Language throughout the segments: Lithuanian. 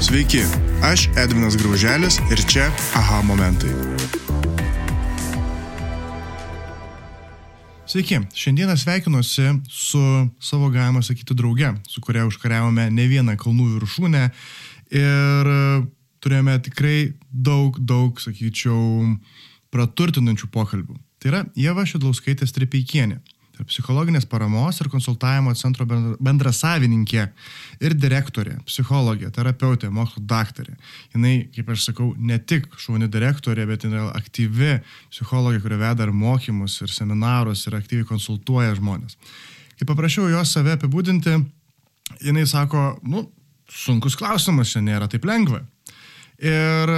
Sveiki, aš Edvinas Grauželis ir čia aha momentai. Sveiki, šiandieną sveikinuosi su savo, galima sakyti, drauge, su kuria užkariavome ne vieną kalnų viršūnę ir turėjome tikrai daug, daug, sakyčiau, praturtinančių pokalbių. Tai yra Jeva Šidlauskaitė Stripeikienė tai psichologinės paramos ir konsultavimo centro bendra savininkė ir direktorė, psichologė, terapeutė, mokslo daktarė. Jis, kaip aš sakau, ne tik šauni direktorė, bet jinai aktyvi psichologė, kuri veda ir mokymus, ir seminarus, ir aktyviai konsultuoja žmonės. Kai paprašiau jos save apibūdinti, jinai sako, nu, sunkus klausimas, čia nėra taip lengva. Ir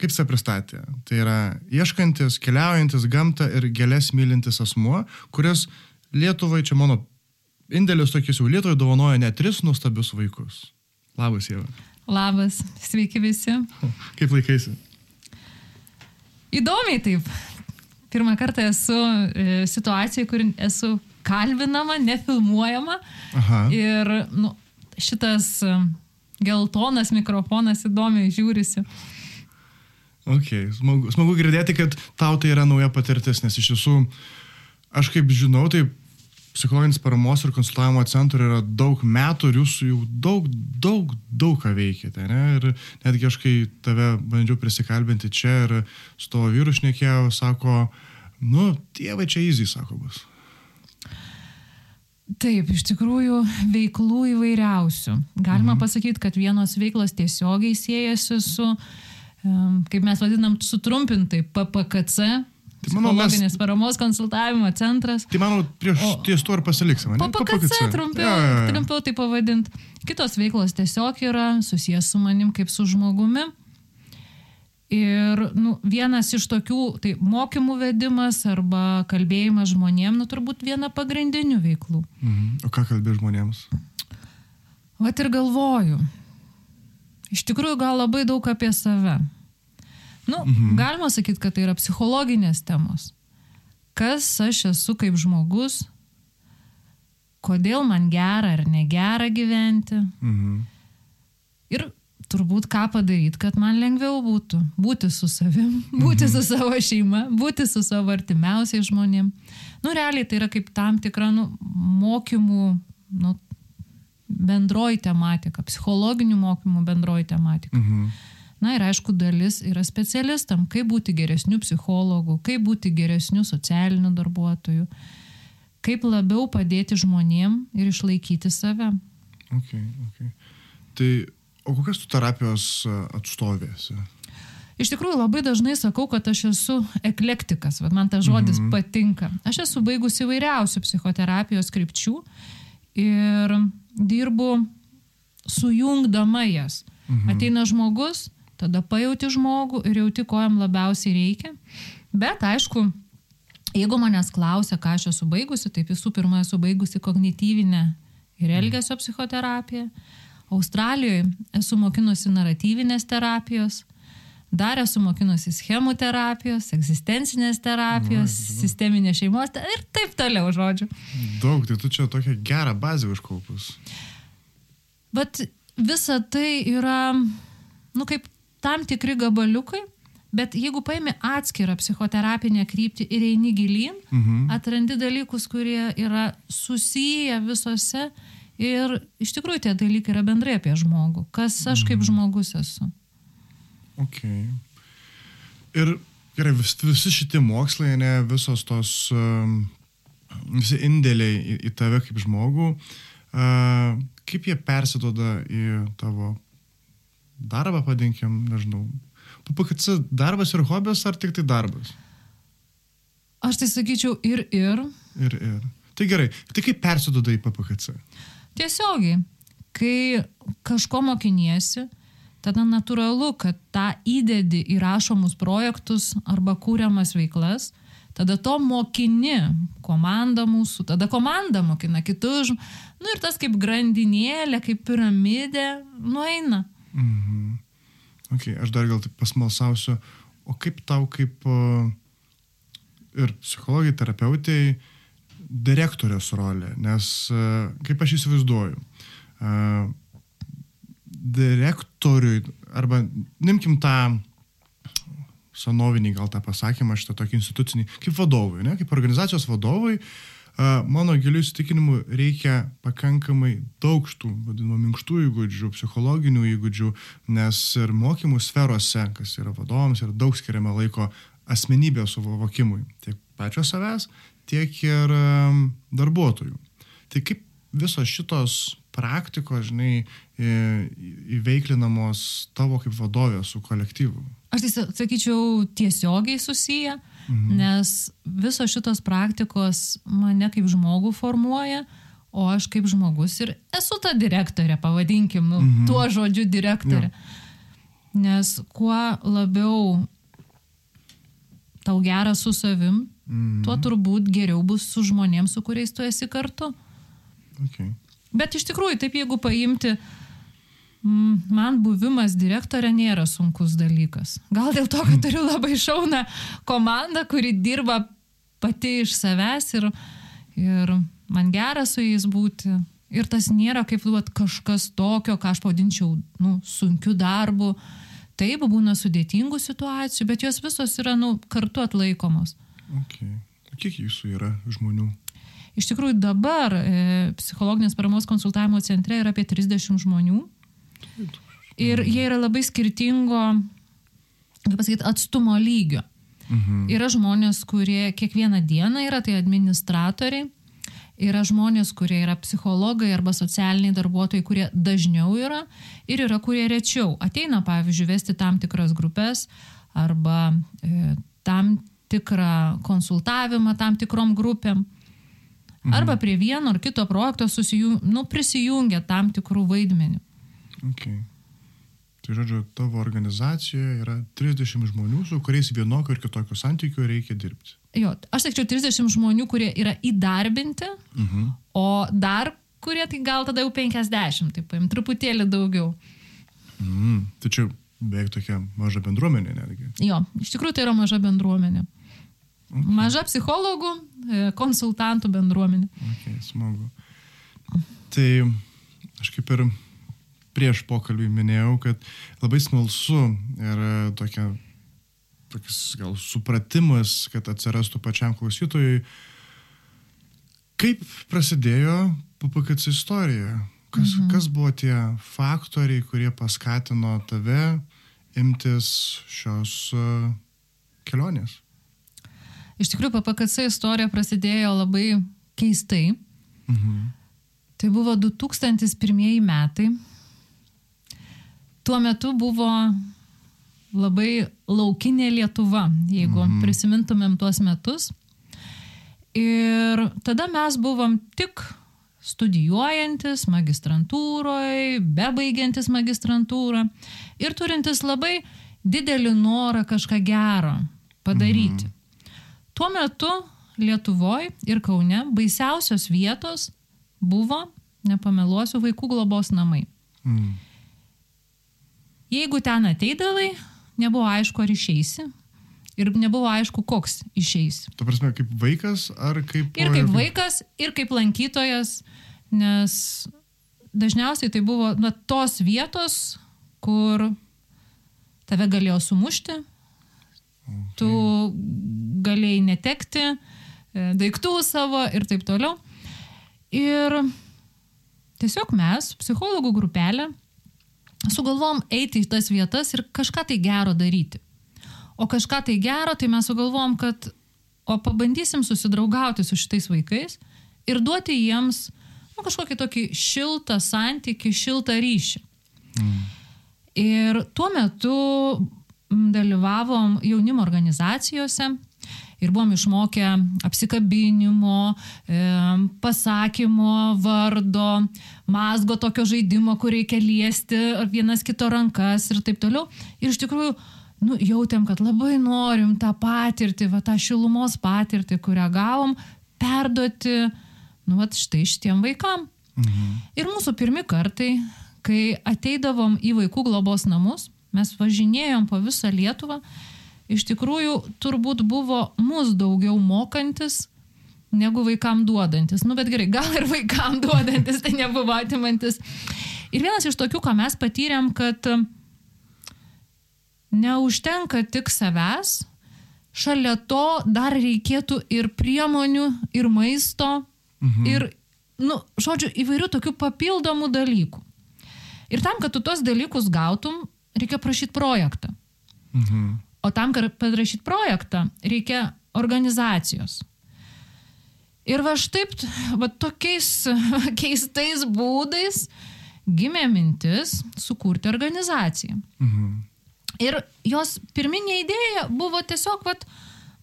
kaip se pristatė? Tai yra ieškantis, keliaujantis gamtą ir gėlės mylintis asmuo, kuris Lietuvai, čia mano indėlis tokis jau Lietuvai dovanoja net tris nuostabius vaikus. Labas, Jėva. Labas, sveiki visi. Kaip laikaisi? Įdomiai taip. Pirmą kartą esu e, situacijoje, kur esu kalbinama, nefilmuojama. Aha. Ir nu, šitas e, geltonas mikrofonas įdomiai žiūrisi. Ok, smagu, smagu girdėti, kad tau tai yra nauja patirtis, nes iš tiesų, aš kaip žinau, tai psichologinis paramos ir konsultavimo centro yra daug metų ir jūs jau daug, daug, daug ką veikite. Ne? Ir netgi aš kai tave bandžiau prisikalbinti čia ir su tavo vyru šnekėjau, sako, nu, tėvai čia įzy, sako bus. Taip, iš tikrųjų veiklų įvairiausių. Galima mhm. pasakyti, kad vienos veiklos tiesiogiai siejasi su, kaip mes vadinam, sutrumpintai PPKC Tai manau, mes... paramos konsultavimo centras. Tai manau, prieš o, ties to ir pasiliksime. PPKC trumpiau, ja, ja, ja. trumpiau tai pavadint. Kitos veiklos tiesiog yra susijęs su manim kaip su žmogumi. Ir nu, vienas iš tokių, tai mokymų vedimas arba kalbėjimas žmonėms, nu turbūt viena pagrindinių veiklų. Mhm. O ką kalbė žmonėms? Vat ir galvoju. Iš tikrųjų, gal labai daug apie save. Nu, mhm. Galima sakyti, kad tai yra psichologinės temos. Kas aš esu kaip žmogus, kodėl man gera ar negera gyventi. Mhm. Ir turbūt ką padaryti, kad man lengviau būtų. Būti su savim, būti mhm. su savo šeima, būti su savo artimiausiais žmonėm. Nu, realiai tai yra kaip tam tikra nu, mokymų, nu, bendroji tematika, psichologinių mokymų bendroji tematika. Mhm. Na ir aišku, dalis yra specialistam, kaip būti geresnių psichologų, kaip būti geresnių socialinių darbuotojų, kaip labiau padėti žmonėm ir išlaikyti save. Okay, okay. Tai o kokias tu terapijos atstovėsi? Iš tikrųjų, labai dažnai sakau, kad aš esu eklektikas, bet man tas žodis mm -hmm. patinka. Aš esu baigusi įvairiausių psichoterapijos krypčių ir dirbu sujungdama jas. Mhm. Ateina žmogus, tada pajauti žmogų ir jauti, ko jam labiausiai reikia. Bet aišku, jeigu manęs klausia, ką aš esu baigusi, tai visų pirma esu baigusi kognityvinę ir elgesio psichoterapiją. Australijoje esu mokinusi naratyvinės terapijos, dar esu mokinusi schemų terapijos, egzistencinės terapijos, Na, sisteminės šeimos ir taip toliau, žodžiu. Daug, tai tu čia tokia gera bazė užkaupus. Bet visa tai yra, nu kaip tam tikri gabaliukai, bet jeigu paimi atskirą psichoterapinę kryptį ir eini gilyn, mhm. atrandi dalykus, kurie yra susiję visose ir iš tikrųjų tie dalykai yra bendrai apie žmogų, kas aš kaip mhm. žmogus esu. Ok. Ir gerai, vis, visi šitie mokslai, ne visos tos, um, visi indėliai į, į tave kaip žmogų, uh, kaip jie persidoda į tavo darbą, padinkim, nežinau. PPKC darbas ir hobis ar tik tai darbas? Aš tai sakyčiau ir ir. Ir ir. Tai gerai, tai kaip persiduoda į PPKC? Tiesiogiai, kai kažko mokiniesi, tada natūralu, kad tą įdedi į rašomus projektus arba kūriamas veiklas, tada to mokini komanda mūsų, tada komanda mokina kitus, nu ir tas kaip grandinėlė, kaip piramidė, nueina. Mhm. Ok, aš dar gal taip pasmalsausiu, o kaip tau kaip uh, ir psichologai, terapeutai, direktorės rolė, nes uh, kaip aš įsivaizduoju, uh, direktoriui, arba nimkim tą senovinį gal tą pasakymą, šitą tokį institucinį, kaip vadovui, ne, kaip organizacijos vadovui, mano giliu įsitikinimu reikia pakankamai daug šitų vadinamų minkštų įgūdžių, psichologinių įgūdžių, nes ir mokymų sferose, kas yra vadovams, yra daug skiriama laiko asmenybės suvokimui, tiek pačio savęs, tiek ir darbuotojų. Tai kaip visos šitos praktikos, žinai, įveiklinamos tavo kaip vadovė su kolektyvu? Aš tai sakyčiau tiesiogiai susiję, mhm. Nes visos šitos praktikos mane kaip žmogų formuoja, o aš kaip žmogus ir esu ta direktorė, pavadinkim, nu, mhm. tuo žodžiu direktorė. Ja. Nes kuo labiau tau gera su savim, mhm. tuo turbūt geriau bus su žmonėms, su kuriais tu esi kartu. Okay. Bet iš tikrųjų, taip jeigu paimti, man buvimas direktorė nėra sunkus dalykas. Gal dėl to, kad turiu labai šauną komandą, kuri dirba pati iš savęs ir, ir man gera su jais būti. Ir tas nėra kaip duot kažkas tokio, ką aš pavadinčiau nu, sunkiu darbu. Taip, būna sudėtingų situacijų, bet jos visos yra nu, kartu atlaikomos. Okay. Kiek jūsų yra žmonių? Iš tikrųjų dabar e, psichologinės paramos konsultavimo centre yra apie 30 žmonių. Ir jie yra labai skirtingo, kaip pasakyti, atstumo lygio. Mhm. Yra žmonės, kurie kiekvieną dieną yra, tai administratoriai. Yra žmonės, kurie yra psichologai arba socialiniai darbuotojai, kurie dažniau yra ir yra, kurie rečiau. Ateina, pavyzdžiui, vesti tam tikras grupės arba e, tam tikrą konsultavimą tam tikrom grupėm. Mhm. Arba prie vieno ar kito projekto susijung, nu, prisijungia tam tikrų vaidmenių. Okay. Tai žodžiu, tavo organizacijoje yra 30 žmonių, su kuriais vienokiu ir kitokiu santykiu reikia dirbti. Jo, aš sakyčiau 30 žmonių, kurie yra įdarbinti, uh mhm. -huh. o dar kurie tai gal tada jau 50, taip paim, truputėlį daugiau. Mm, tai čia beveik tokia maža bendruomenė netgi. Jo, iš tikrųjų tai yra maža bendruomenė. Okay. Maža psichologų, e, konsultantų bendruomenė. Okay, smagu. Tai aš kaip ir prieš pokalbį minėjau, kad labai smalsu ir tokia, tokias gal supratimas, kad atsirastų pačiam klausytojui, kaip prasidėjo PPKC istorija. Kas, mhm. kas buvo tie faktoriai, kurie paskatino tave imtis šios uh, kelionės? Iš tikrųjų, PPKC istorija prasidėjo labai keistai. Mhm. Tai buvo 2001 metai. Tuo metu buvo labai laukinė Lietuva, jeigu mhm. prisimintumėm tuos metus. Ir tada mes buvom tik studijuojantis magistrantūroje, bebaigiantis magistrantūrą ir turintis labai didelį norą kažką gero padaryti. Mhm. Tuo metu Lietuvoje ir Kaune baisiausios vietos buvo, nepameluosiu, vaikų globos namai. Mm. Jeigu ten ateidavai, nebuvo aišku, ar išeisi. Ir nebuvo aišku, koks išeis. Tu prasme, kaip vaikas ar kaip... Ir kaip vaikas, ir kaip lankytojas, nes dažniausiai tai buvo na, tos vietos, kur tave galėjo sumušti, Okay. Tu galėjai netekti e, daiktų savo ir taip toliau. Ir tiesiog mes, psichologų grupelė, sugalvom eiti į tas vietas ir kažką tai gero daryti. O kažką tai gero, tai mes sugalvom, kad o pabandysim susidraugauti su šitais vaikais ir duoti jiems nu, kažkokį tokį šiltą santykį, šiltą ryšį. Mm. Ir tuo metu dalyvavom jaunimo organizacijose ir buvom išmokę apsikabinimo, pasakymo, vardo, mazgo tokio žaidimo, kur reikia liesti vienas kito rankas ir taip toliau. Ir iš tikrųjų, nu, jautėm, kad labai norim tą patirtį, va, tą šilumos patirtį, kurią gavom, perduoti, nu, va, štai šitiem vaikam. Mhm. Ir mūsų pirmi kartai, kai ateidavom į vaikų globos namus, Mes važinėjom po visą Lietuvą. Iš tikrųjų, turbūt buvo mus daugiau mokantis negu vaikam duodantis. Nu, bet gerai, gal ir vaikam duodantis, tai nebuvo atimantis. Ir vienas iš tokių, ką mes patyrėm, kad neužtenka tik savęs, šalia to dar reikėtų ir priemonių, ir maisto, mhm. ir, nu, žodžiu, įvairių tokių papildomų dalykų. Ir tam, kad tu tos dalykus gautum, reikia prašyti projektą. Mhm. O tam, kad padrašyti projektą, reikia organizacijos. Ir va štaip, va tokiais keistais būdais gimė mintis sukurti organizaciją. Mhm. Ir jos pirminė idėja buvo tiesiog, vat,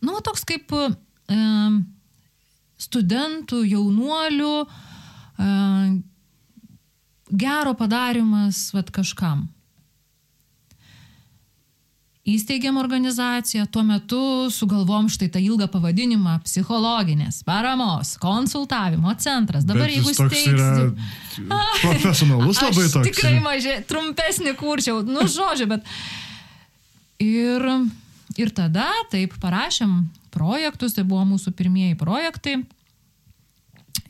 nu, toks kaip e, studentų, jaunuolių, e, gero padarimas vat, kažkam. Įsteigėm organizaciją, tuo metu sugalvom štai tą ilgą pavadinimą - psichologinės paramos, konsultavimo centras. Dabar Bet jeigu steigsiu... Profesionalus labai toks. Tikrai mažai, trumpesnį kurčiau, nu žodžiu, bet... Ir, ir tada taip parašėm projektus, tai buvo mūsų pirmieji projektai.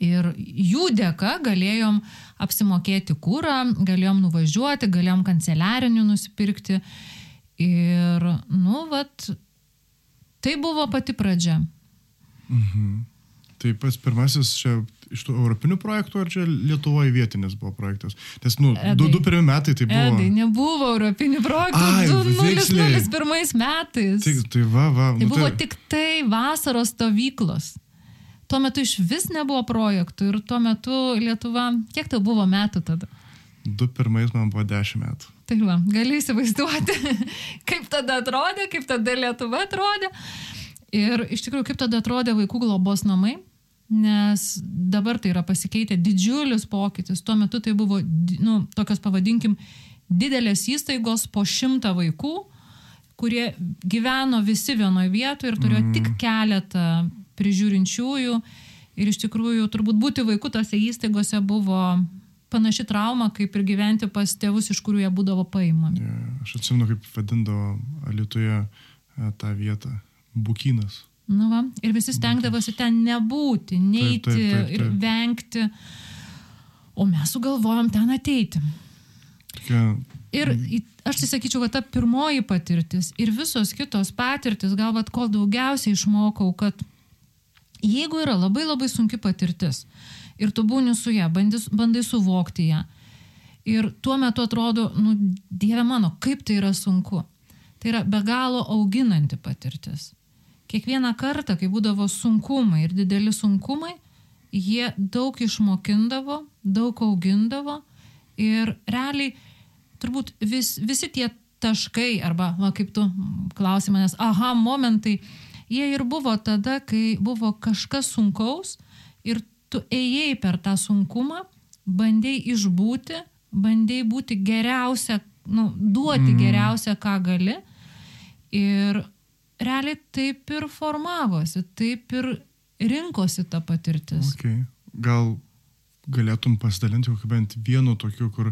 Ir jų dėka galėjom apsimokėti kūrą, galėjom nuvažiuoti, galėjom kanceliarinių nusipirkti. Ir, nu, vat, tai buvo pati pradžia. Mhm. Tai pats pirmasis čia iš tų europinių projektų, ar čia Lietuvoje vietinis buvo projektas? Nes, nu, Edai, du, du pirmi metai tai buvo. Edai, nebuvo europinių projektų. Ai, 2001 metais. Tik, tai va, va. Tai nu, buvo tai... tik tai vasaros stovyklos. Tuo metu iš vis nebuvo projektų ir tuo metu Lietuva, kiek tau buvo metų tada? Du pirmais man buvo dešimt metų. Tai va, gali įsivaizduoti, kaip tada atrodė, kaip tada Lietuva atrodė. Ir iš tikrųjų, kaip tada atrodė vaikų globos namai, nes dabar tai yra pasikeitę didžiulis pokytis. Tuo metu tai buvo, nu, tokios pavadinkim, didelės įstaigos po šimtą vaikų, kurie gyveno visi vienoje vietoje ir turėjo mm. tik keletą prižiūrinčiųjų. Ir iš tikrųjų, turbūt būti vaiku tose įstaigose buvo panaši trauma, kaip ir gyventi pas tėvus, iš kurių jie būdavo paimami. Ja, aš atsimenu, kaip vadindavo Alitoje tą vietą - bukinas. Nu va, ir visi stengdavosi ten nebūti, neiti taip, taip, taip, taip. ir vengti. O mes sugalvojom ten ateiti. Tokia... Ir aš tai sakyčiau, kad ta pirmoji patirtis ir visos kitos patirtis, gal vad kol daugiausiai išmokau, kad jeigu yra labai labai sunki patirtis, ir tu būni su ją, bandai, bandai suvokti ją. Ir tuo metu atrodo, nu, Dieve mano, kaip tai yra sunku. Tai yra be galo auginanti patirtis. Kiekvieną kartą, kai būdavo sunkumai ir dideli sunkumai, jie daug išmokindavo, daug augindavo ir realiai turbūt vis, visi tie taškai arba, va, kaip tu klausai manęs, aha, momentai, jie ir buvo tada, kai buvo kažkas sunkaus tu ėjai per tą sunkumą, bandėjai išbūti, bandėjai būti geriausia, nu, duoti mm. geriausia, ką gali. Ir realiai taip ir formavosi, taip ir rinkosi ta patirtis. Okay. Gal galėtum pasidalinti kokiu bent vienu tokiu, kur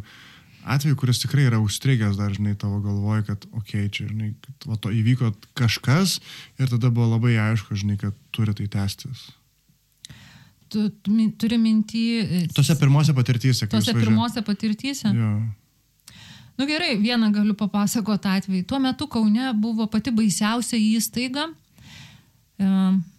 atveju, kuris tikrai yra užstrigęs dar, žinai, tavo galvoje, kad, okei, okay, čia, žinai, kad va, to įvyko kažkas ir tada buvo labai aišku, žinai, kad turi tai tęstis tu, tu turi mintį. E, tose pirmose patirtyse. Tose pirmose patirtyse. Jo. Nu gerai, vieną galiu papasakoti atvejį. Tuo metu Kaune buvo pati baisiausia įstaiga. E,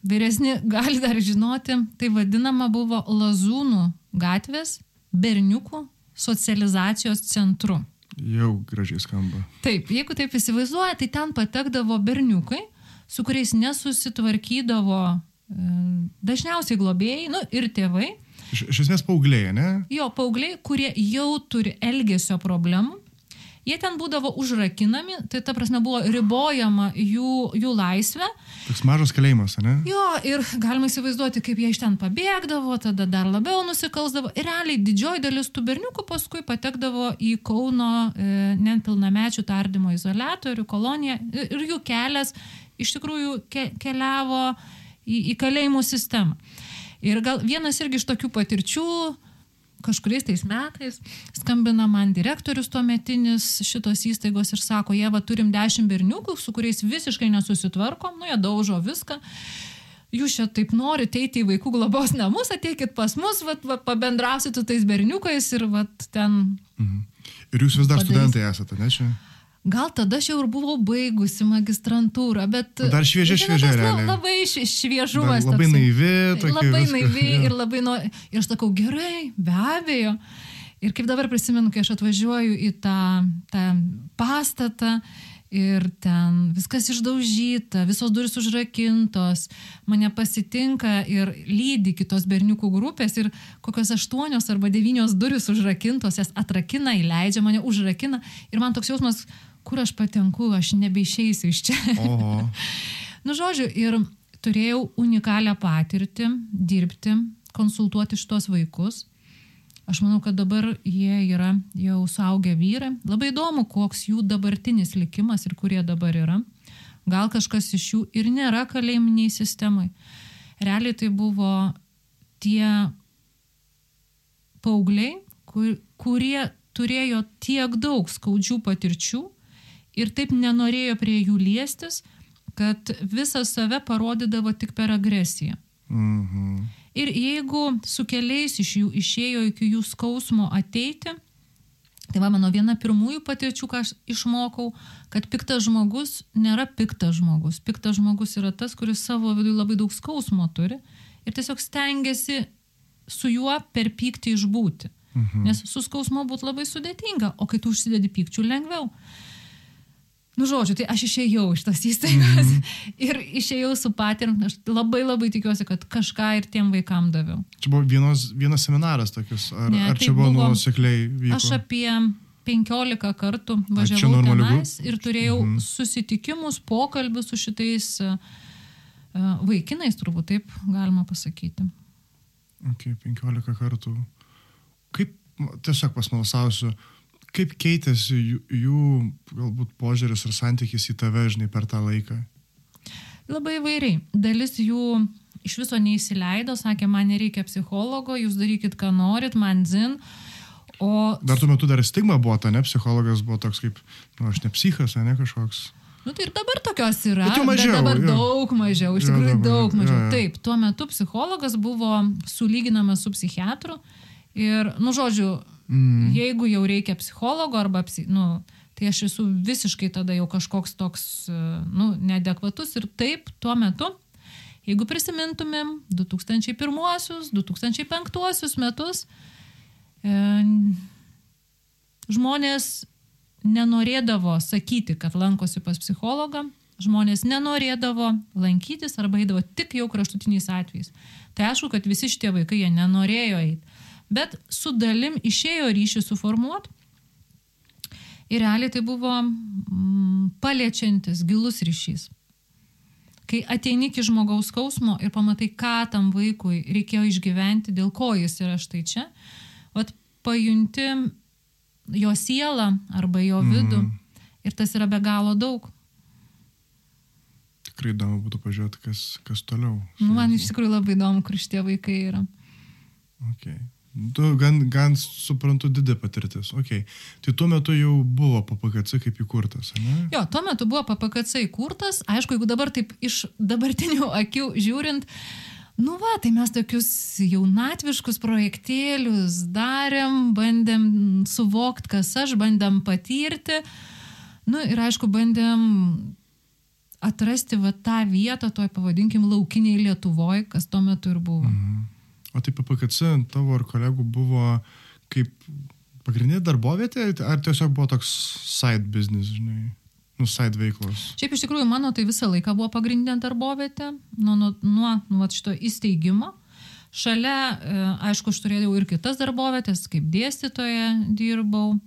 vyresni gali dar žinoti, tai vadinama buvo Lazūnų gatvės berniukų socializacijos centru. Jau gražiai skamba. Taip, jeigu taip įsivaizduoja, tai ten patekdavo berniukai, su kuriais nesusitvarkydavo dažniausiai globėjai, nu ir tėvai. Iš, iš esmės paaugliai, ne? Jo, paaugliai, kurie jau turi elgesio problemų. Jie ten būdavo užrakinami, tai ta prasme buvo ribojama jų, jų laisvė. Toks mažas kalėjimas, ne? Jo, ir galima įsivaizduoti, kaip jie iš ten pabėgdavo, tada dar labiau nusikalsdavo. Ir realiai didžioji dalis tų berniukų paskui patekdavo į Kauno e, nepilnamečių tardymo izolatorių koloniją ir jų kelias iš tikrųjų ke keliavo į, į kalėjimų sistemą. Ir gal vienas irgi iš tokių patirčių, kažkuriais tais metais skambina man direktorius tuometinis šitos įstaigos ir sako, jie va turim dešimt berniukų, su kuriais visiškai nesusitvarkom, nu jie daužo viską. jūs čia taip norite eiti į vaikų globos namus, ateikit pas mus, vat, vat, pabendrausit su tais berniukais ir vat, ten. Mhm. Ir jūs vis dar Padarys. studentai esate, ne čia? Gal tada aš jau ir buvau baigusi magistrantūrą, bet... Dar šviežia, šviežia, realiai. Labai švi- Dar šviežumas. labai toksai. naivi, tokia. Labai viskas, naivi jo. ir labai nori. Ir aš sakau, gerai, be abejo. Ir kaip dabar prisimenu, kai aš atvažiuoju į tą, tą pastatą ir ten viskas išdaužyta, visos durys užrakintos, mane pasitinka ir lydi kitos berniukų grupės ir kokios aštuonios arba devynios durys užrakintos, jas atrakina, įleidžia mane, užrakina ir man toks jausmas, kur aš patenku, aš nebeišeisiu iš čia. Nu, žodžiu, ir turėjau unikalią patirtį dirbti, konsultuoti šitos vaikus. Aš manau, kad dabar jie yra jau suaugę vyrai. Labai įdomu, koks jų dabartinis likimas ir kurie dabar yra. Gal kažkas iš jų ir nėra kalėjiminiai sistemai. Realiai tai buvo tie paaugliai, kur, kurie turėjo tiek daug skaudžių patirčių ir taip nenorėjo prie jų liestis, kad visą save parodydavo tik per agresiją. Mhm. Ir jeigu su keliais iš jų išėjo iki jų skausmo ateiti, tai va mano viena pirmųjų patirčių, ką aš išmokau, kad piktas žmogus nėra piktas žmogus. Piktas žmogus yra tas, kuris savo viduje labai daug skausmo turi ir tiesiog stengiasi su juo per pyktį išbūti. Mhm. Nes su skausmu būtų labai sudėtinga, o kai tu užsidedi pykčių lengviau. Nu, žodžiu, tai aš išėjau iš tos įstaigos mm -hmm. ir išėjau su patirtim. Aš labai labai tikiuosi, kad kažką ir tiem vaikam daviau. Čia buvo vienos, vienas seminaras tokius, ar, Ne, ar tai čia buvo buvo- nuosekliai vyko? Aš apie 15 kartų važiavau tenais ir turėjau Mhm. susitikimus, pokalbius su šitais uh, uh, vaikinais, turbūt taip galima pasakyti. Ok, 15 kartų. Kaip, tiesiog pasmalsausiu, kaip keitėsi jų, jų galbūt požiūris ir santykis į tave, žinai, per tą laiką? Labai įvairiai. Dalis jų iš viso neįsileido, sakė, man nereikia psichologo, jūs darykit, ką norit, man zin. O Dar tuo metu dar stigma buvo, ta ne, psichologas buvo toks kaip, nu, aš ne psichas, ne kažkoks. Nu tai ir dabar tokios yra, Bet jau mažiau, dabar jo. daug mažiau, iš tikrųjų dabar, daug mažiau. jo. Taip, tuo metu psichologas buvo sulyginamas su psichiatru ir, nu žodžiu, Mm. jeigu jau reikia psichologo arba, psi, nu, tai aš esu visiškai tada jau kažkoks toks, e, nu, neadekvatus ir taip, tuo metu, jeigu prisimintumėm 2001-2005 metus, e, žmonės nenorėdavo sakyti, kad lankosi pas psichologą, žmonės nenorėdavo lankytis arba eidavo tik jau kraštutiniais atvejais. Tai aišku, kad visi šitie vaikai jie nenorėjo eiti, bet su dalim išėjo ryšį suformuoti. Ir realiai tai buvo mm, paliečiantis, gilus ryšys. Kai ateini iki žmogaus skausmo ir pamatai, ką tam vaikui reikėjo išgyventi, dėl ko jis yra štai čia, vat pajunti jo sielą arba jo vidų. Mm. Ir tas yra be galo daug. Tikrai įdomu būtų pažiūrėti, kas, kas toliau. Nu, man iš tikrųjų labai įdomu, kur šitie vaikai yra. Okay. Tu gan, gan suprantu didė patirtis. Okay. Tai tuo metu jau buvo PPKC kaip įkurtas, ne? Jo, tuo metu buvo PPKC įkurtas. Aišku, jeigu dabar taip iš dabartinių akių žiūrint, nu va, tai mes tokius jaunatviškus projektėlius darėm, bandėm suvokti, kas aš, bandėm patirti. Nu ir aišku, bandėm atrasti va tą vietą, toj pavadinkim laukiniai Lietuvoje, kas tuo metu ir buvo. Mhm. O tai PPKC tavo ir kolegų buvo kaip pagrindinė darbovietė, ar tiesiog buvo toks side business, žinai, nu, side veiklos? Šiaip iš tikrųjų mano tai visą laiką buvo pagrindinė darbovietė nuo, nuo, nuo, nuo šito įsteigimo. Šalia, e, aišku, aš turėjau ir kitas darbovietės, kaip dėstytoja dirbau,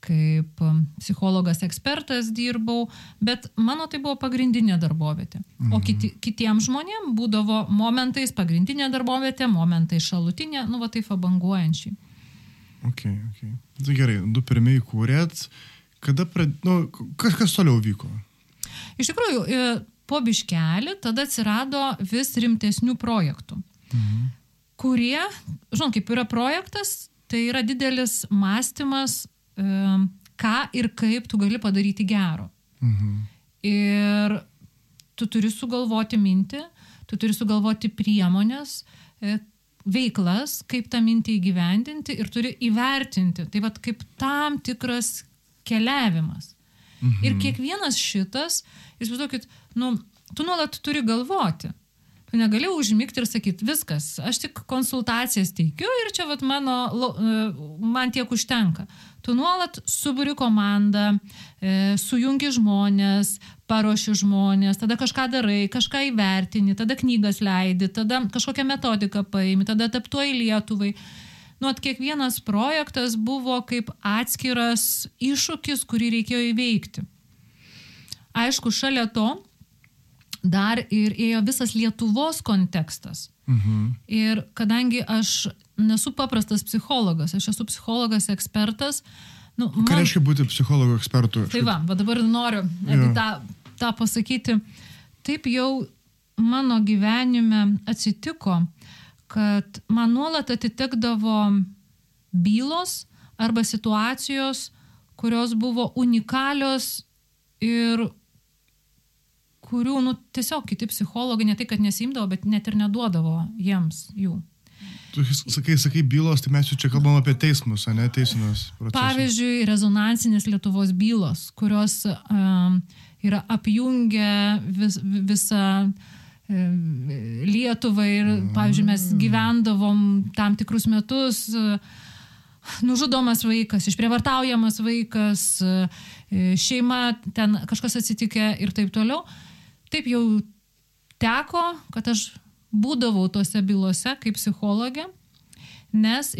kaip e, psichologas ekspertas dirbau, bet mano tai buvo pagrindinė darbovietė. O kiti, kitiems žmonėms būdavo momentais pagrindinė darbovietė, momentais šalutinė, nu va taip abanguojančiai. Ok, ok. Tai gerai, du pirmieji kūrėt, kada, prad... nu, kas, kas toliau vyko? Iš tikrųjų, e, po biškelį tada atsirado vis rimtesnių projektų, Mhm. kurie, žinot, kaip yra projektas, tai yra didelis mąstymas, ką ir kaip tu gali padaryti gero. Mhm. Ir tu turi sugalvoti mintį, tu turi sugalvoti priemonės, e, veiklas, kaip tą mintį įgyvendinti ir turi įvertinti. Tai vad kaip tam tikras keliavimas. Mhm. Ir kiekvienas šitas, įsivaizduokit, nu, tu nuolat turi galvoti. Tu negali užmygti ir sakyti, viskas, aš tik konsultacijas teikiu ir čia vat, mano, e, man tiek užtenka. Tu nuolat suburi komandą, e, sujungi žmonės, paruoši žmonės, tada kažką darai, kažką įvertini, tada knygas leidi, tada kažkokią metodiką paimi, tada adaptuoji Lietuvai. Nu, kiekvienas projektas buvo kaip atskiras iššūkis, kurį reikėjo įveikti. Aišku, šalia to dar ir ėjo visas Lietuvos kontekstas. Mhm. Ir kadangi aš nesu paprastas psichologas, aš esu psichologas ekspertas. Nu, man... Ką reiškia būti psichologo ekspertu? Tai va, bet dabar noriu tą, tą pasakyti. Taip jau mano gyvenime atsitiko, kad man nuolat atitikdavo bylos arba situacijos, kurios buvo unikalios ir kurių, nu, tiesiog kiti psichologai ne tai, kad nesimdavo, bet net ir neduodavo jiems jų. Tu sakai, sakai bylos, tai mes jau čia kalbam apie teismus, ne teisinius procesus. Pavyzdžiui, rezonansinės Lietuvos bylos, kurios um, yra apjungę vis, visą Lietuvą ir, pavyzdžiui, mes mm. gyvendavom tam tikrus metus, nužudomas vaikas, išprievartaujamas vaikas, šeima, ten kažkas atsitikė ir taip toliau taip jau teko, kad aš būdavau tose bylose kaip psichologė, nes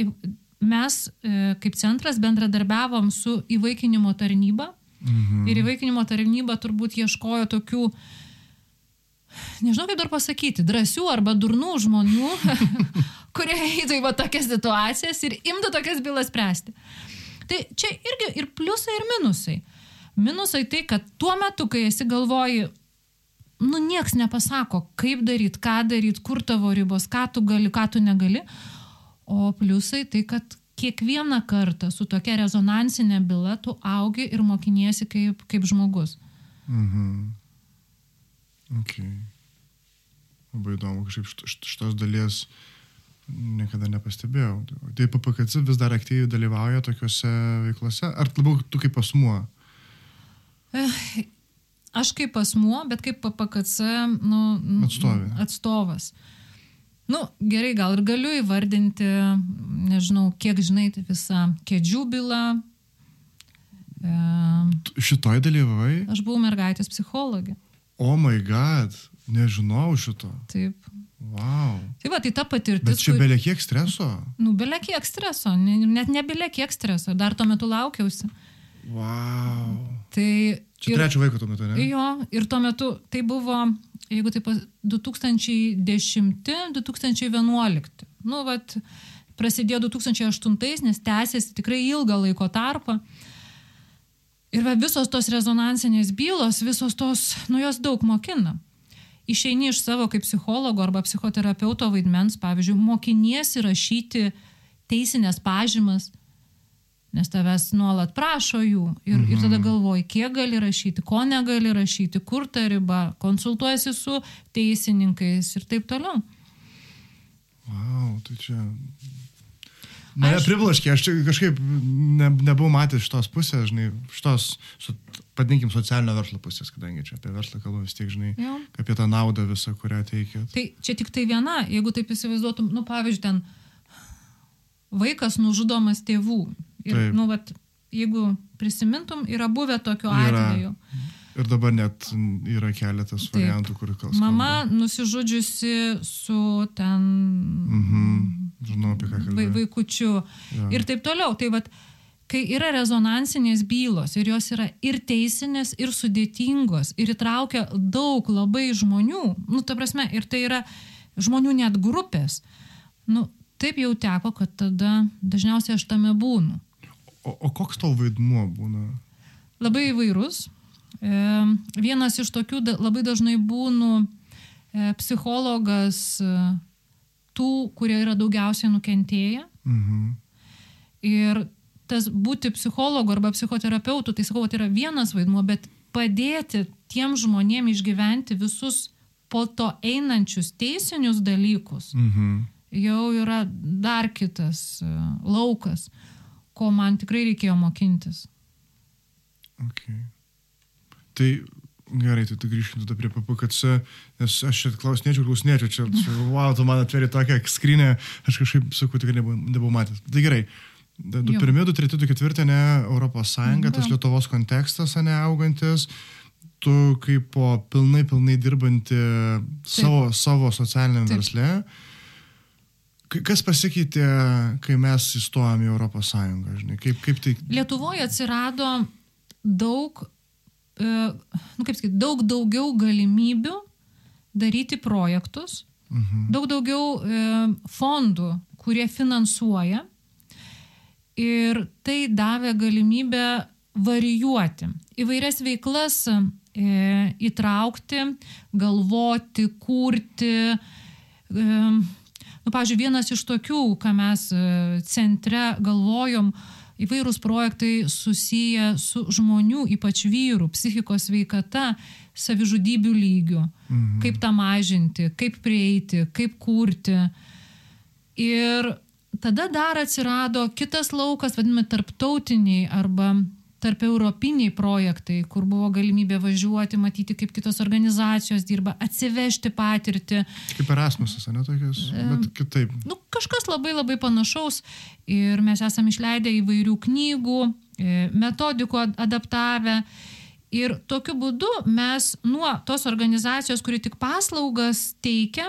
mes e, kaip centras bendradarbiavom su įvaikinimo tarnyba mhm. ir įvaikinimo tarnyba turbūt ieškojo tokių, nežinau kaip dar pasakyti, drąsių arba durnų žmonių, kurie eitų į va tokias situacijas ir imtų tokias bylas spręsti. Tai čia irgi ir pliusai, ir minusai. Minusai tai, kad tuo metu, kai esi galvoji, nu, nieks nepasako, kaip daryti, ką daryti, kur tavo ribos, ką tu gali, ką tu negali. O pliusai tai, kad kiekvieną kartą su tokia rezonansinė byla tu augi ir mokiniesi kaip, kaip žmogus. Mhm. Okay. Labai įdomu, kažkaip šitos dalies niekada nepastebėjau. Tai PPKC vis dar aktyviai dalyvauja tokiuose veiklose, ar labiau tu kaip asmuo? Aš kaip asmuo, bet kaip PPKC nu, Atstovė. atstovas. Nu, gerai, gal ir galiu įvardinti, nežinau, kiek žinai tai visą kėdžių bylą. E, Šitoj dalyvavai? Aš buvau mergaitės psichologė. O oh my god, nežinau šito. Taip. Wow. Tai va, tai ta patirtis. Bet čia kur... belia kiek streso? Nu, belia kiek streso, net ne belia kiek streso, dar tuo metu laukiausi. Wow. Tai Čia ir, trečio vaiko tuo metu, ne? Jo, ir tuo metu tai buvo, jeigu taip 2010-2011. Nu, vat, prasidėjo 2008, nes tęsėsi tikrai ilgą laiko tarpą. Ir va, visos tos rezonansinės bylos, visos tos, nu jos daug mokina. Išeini iš savo kaip psichologo arba psichoterapeuto vaidmens, pavyzdžiui, mokiniesi rašyti teisinės pažymas, nes tavęs nuolat prašo jų ir, mhm. ir tada mhm. galvoji, kiek gali rašyti, ko negali rašyti, kur ta riba, konsultuojasi su teisininkais ir taip toliau. Wow, tai čia. Mane aš... priblaškė, aš kažkaip ne, nebuvau matęs šitos pusės, žinai, šitos, su, padinkim, socialinio verslo pusės, kadangi čia apie verslą kalbu vis tiek, žinai, jo. apie tą naudą visą, kurią teikia. Tai čia tik tai viena, jeigu taip įsivaizduotum, nu pavyzdžiui, ten vaikas nužudomas tėvų, Ir, Taip. nu, vat, jeigu prisimintum, yra buvę tokiu yra. atveju. Ir dabar net yra keletas Taip. variantų, kur kalbama. Mama nusižudžiusi su ten... Mhm. Žinau, apie ką kalbame. Vaikučiu. Ja. Ir taip toliau. Tai vat, kai yra rezonansinės bylos ir jos yra ir teisinės, ir sudėtingos, ir įtraukia daug labai žmonių, nu, ta prasme, ir tai yra žmonių net grupės, nu, taip jau teko, kad tada dažniausiai aš tame būnu. O, o koks tavo vaidmuo būna? Labai įvairus. E, vienas iš tokių labai dažnai būnu e, psichologas e, tų, kurie yra daugiausiai nukentėję. Mhm. Ir tas būti psichologu arba psichoterapeutu, tai sakau, tai yra vienas vaidmuo, bet padėti tiem žmonėm išgyventi visus po to einančius teisinius dalykus, Mhm. jau yra dar kitas laukas, ko man tikrai reikėjo mokintis. Okay. Tai gerai, tai, tai grįžkime tada prie PPKC, nes aš čia klausinėčiau, klausinėčiau, čia, čia wow, tu man atveri tokią skrinę, aš kažkaip, sakau, tikrai nebuvau, nebuvau matęs. Tai gerai. Du Jo. pirmi, du treti, du ketvirti, ne Europos Sąjunga, tas. Lietuvos kontekstas, ne augantis, tu kaip po pilnai, pilnai dirbanti savo, savo socialiniam Taip. versle. Ka- Kas pasikeitė, kai mes įstojom į Europos Sąjungą, žinai, kaip, kaip tai... Lietuvoje atsirado daug, e, nu kaip sakyti, daug daugiau galimybių daryti projektus, Mhm. daug daugiau e, fondų, kurie finansuoja ir tai davė galimybę varijuoti įvairias veiklas e, įtraukti, galvoti, kurti. Nu, pavyzdžiui, vienas iš tokių, ką mes e, centre galvojom, įvairūs projektai susiję su žmonių, ypač vyrų, psichikos veikata, savižudybių lygių. Mhm. Kaip tą mažinti, kaip prieiti, kaip kurti. Ir tada dar atsirado kitas laukas, vadinami, tarptautiniai arba tarp europiniai projektai, kur buvo galimybė važiuoti, matyti, kaip kitos organizacijos dirba, atsivežti patirtį. Kaip Erasmusas, ne tokias, bet kitaip. Nu, kažkas labai labai panašaus ir mes esame išleidę įvairių knygų, e, metodikų ad- adaptavę. Ir tokiu būdu mes nuo tos organizacijos, kuri tik paslaugas teikia,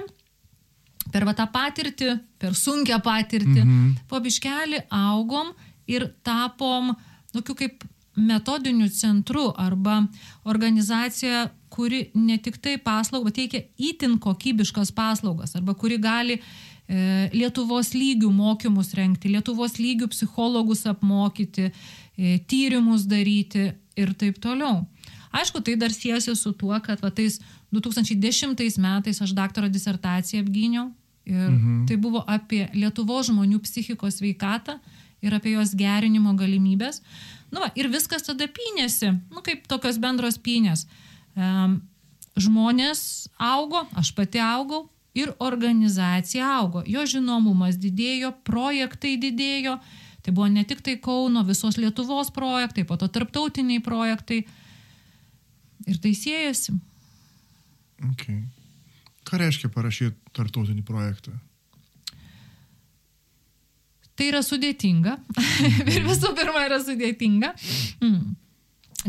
per va tą patirtį, per sunkę patirtį, Mhm. po biškelį augom ir tapom tokiu kaip metodiniu centru arba organizacija, kuri ne tik tai paslaugą, teikia įtin kokybiškas paslaugas arba kuri gali e, Lietuvos lygių mokymus renkti, Lietuvos lygių psichologus apmokyti, e, tyrimus daryti ir taip toliau. Aišku, tai dar siejasi su tuo, kad va, tais 2010 metais aš daktaro disertaciją apgyniau ir mhm. tai buvo apie Lietuvos žmonių psichikos veikatą ir apie jos gerinimo galimybės. Nu, va, ir viskas tada pynėsi, nu, kaip tokios bendros pynės. Um, žmonės augo, aš pati augau ir organizacija augo. Jo žinomumas didėjo, projektai didėjo. Tai buvo ne tik tai Kauno, visos Lietuvos projektai, po to tarptautiniai projektai. Ir tai siejasi. Okay. Ką reiškia parašyti tartautinį projektą? Tai yra sudėtinga. ir visų pirma yra sudėtinga. Mm.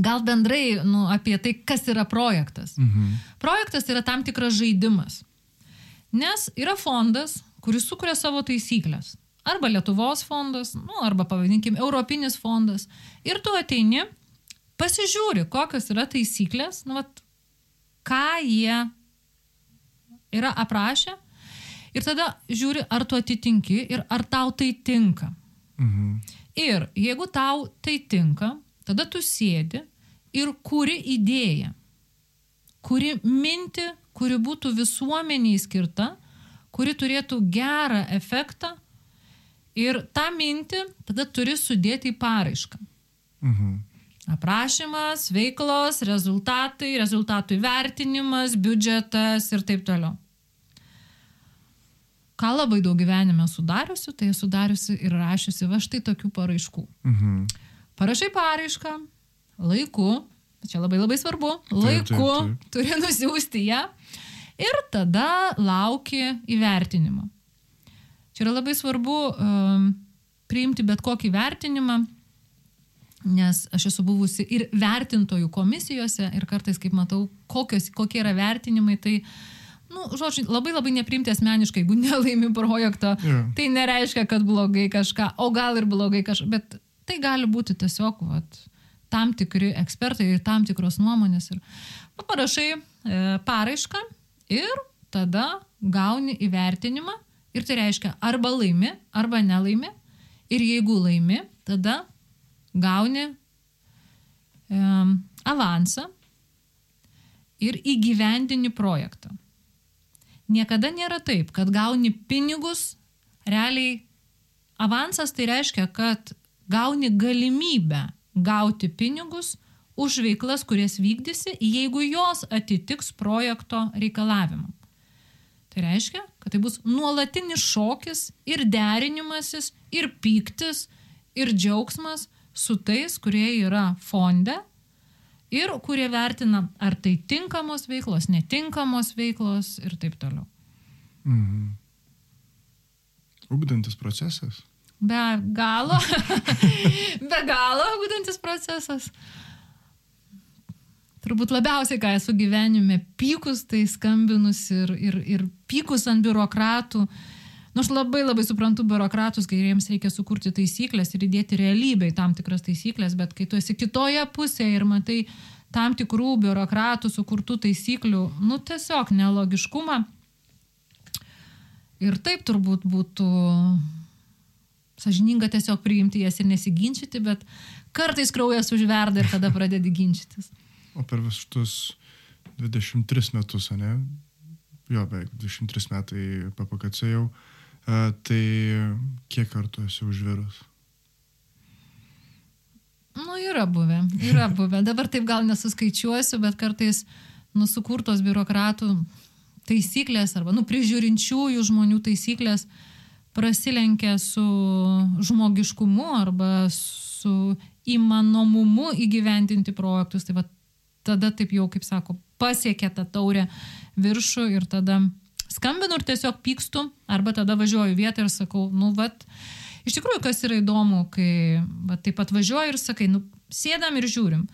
Gal bendrai nu, apie tai, kas yra projektas. Mhm. Projektas yra tam tikras žaidimas. Nes yra fondas, kuris sukuria savo taisyklės. Arba Lietuvos fondas, nu, arba pavadinkim Europinis fondas. Ir tu ateini, pasižiūri, kokios yra taisyklės, nu, vat, ką jie yra aprašę. Ir tada žiūri, ar tu atitinki ir ar tau tai tinka. Mhm. Ir jeigu tau tai tinka, tada tu sėdi ir kuri idėją, kuri minti, kuri būtų visuomeniai skirta, kuri turėtų gerą efektą ir tą mintį tada turi sudėti į paraišką. Mhm. Aprašymas, veiklos, rezultatai, rezultatų įvertinimas, biudžetas ir taip toliau. Ką labai daug gyvenime sudariusi, tai esu dariusi ir rašiusi va štai tokių paraiškų. Mhm. Parašai paraišką, laiku, čia labai labai svarbu, laiku taip, taip. turi nusiųsti ją ir tada lauki įvertinimo. Čia yra labai svarbu um, priimti bet kokį vertinimą, nes aš esu buvusi ir vertintojų komisijose ir kartais, kaip matau, kokios, kokie yra vertinimai, tai, nu, žodžiu, labai labai neprimti asmeniškai, jeigu nelaimi projekto, Jo. tai nereiškia, kad blogai kažką, o gal ir blogai kažką, bet tai gali būti tiesiog vat, tam tikri ekspertai ir tam tikros nuomonės. Ir nu, parašai e, paraišką ir tada gauni įvertinimą ir tai reiškia arba laimi, arba nelaimi. Ir jeigu laimi, tada gauni e, avansą ir įgyvendini projektą. Niekada nėra taip, kad gauni pinigus, realiai avansas tai reiškia, kad gauni galimybę gauti pinigus už veiklas, kurias vykdysi, jeigu jos atitiks projekto reikalavimam. Tai reiškia, kad tai bus nuolatinis šokis ir derinimasis, ir pyktis, ir džiaugsmas su tais, kurie yra fonde ir kurie vertina, ar tai tinkamos veiklos, netinkamos veiklos ir taip toliau. Mhm. Ugdantis procesas. Be galo, be galo ugdantis procesas. Turbūt labiausiai, ką esu gyvenime pykus, tai skambinus ir, ir, ir pykus ant biurokratų. Nu, aš labai labai suprantu biurokratus, kai jiems reikia sukurti taisyklės ir įdėti realybę į tam tikras taisyklės, bet kai tu esi kitoje pusėje ir matai tam tikrų biurokratų sukurtų taisyklių, nu tiesiog nelogiškumą. Ir taip turbūt būtų sažininga tiesiog priimti jas ir nesiginčyti, bet kartais kraujas užverda ir tada pradedi ginčytis. O per visus tus 23 metus, ne? Jo, beveik 23 metai PPKC jau. A, tai kiek kartų esi užvirus? Nu, yra buvę, yra buvę. Dabar taip gal nesuskaičiuosiu, bet kartais nusukurtos biurokratų taisyklės arba, nu, prižiūrinčiųjų žmonių taisyklės prasilenkia su žmogiškumu arba su įmanomumu įgyvendinti projektus. Tai va tada taip jau, kaip sako, pasiekia tą taurę viršų ir tada skambinu ir tiesiog pykstu, arba tada važiuoju vietą ir sakau, nu, vat, iš tikrųjų, kas yra įdomu, kai va, taip pat važiuoju ir sakai, nu, sėdam ir žiūrim.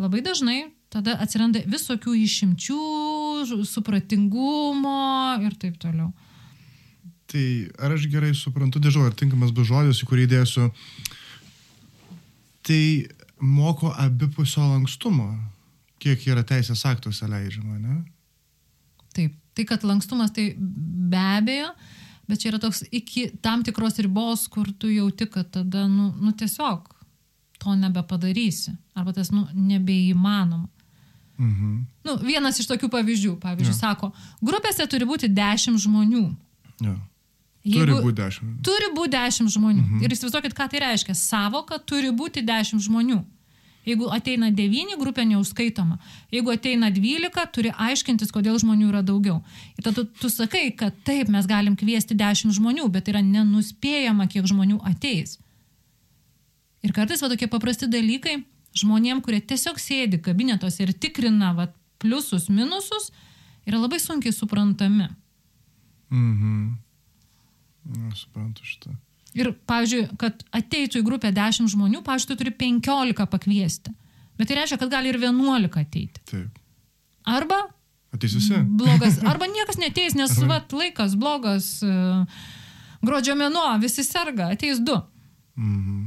Labai dažnai tada atsiranda visokių išimčių, supratingumo ir taip toliau. Tai ar aš gerai suprantu, nežinau, ar tinkamas bus žodis, į kurį įdėsiu, tai moko abipusio lankstumo, kiek yra teisės aktuose leidžiama, ne? Taip, tai kad lankstumas tai be abejo, bet čia yra toks iki tam tikros ribos, kur tu jauti, kad tada, nu, nu tiesiog to nebepadarysi. Arba tas, nu, nebeįmanoma. Mhm. Nu, vienas iš tokių pavyzdžių, pavyzdžiui, Jo. sako, grupėse turi būti 10 žmonių. Jo. Turi būti dešimt. Turi būti 10 žmonių. Mhm. Ir įsivaizduokit, ką tai reiškia. Savoka turi būti 10 žmonių. Jeigu ateina 9, grupė neužskaitoma. Jeigu ateina 12, turi aiškintis, kodėl žmonių yra daugiau. Ir tada tu, tu sakai, kad taip, mes galim kviesti 10 žmonių, bet yra nenuspėjama, kiek žmonių ateis. Ir kartais va tokie paprasti dalykai žmonėm, kurie tiesiog sėdi kabinetuose ir tikrina va, pliusus, minusus, yra labai sunkiai suprantami. Mhm. Na, suprantu šitą. Ir, pavyzdžiui, kad ateitų į grupę 10 žmonių, pavyzdžiui, tu turi 15 pakviesti. Bet tai reiškia, kad gali ir 11 ateiti. Taip. Arba Ateis visi. blogas, arba niekas neteis, nes Arba- vat, laikas blogas, e, gruodžio mėnuo, visi serga, ateis du. Mhm.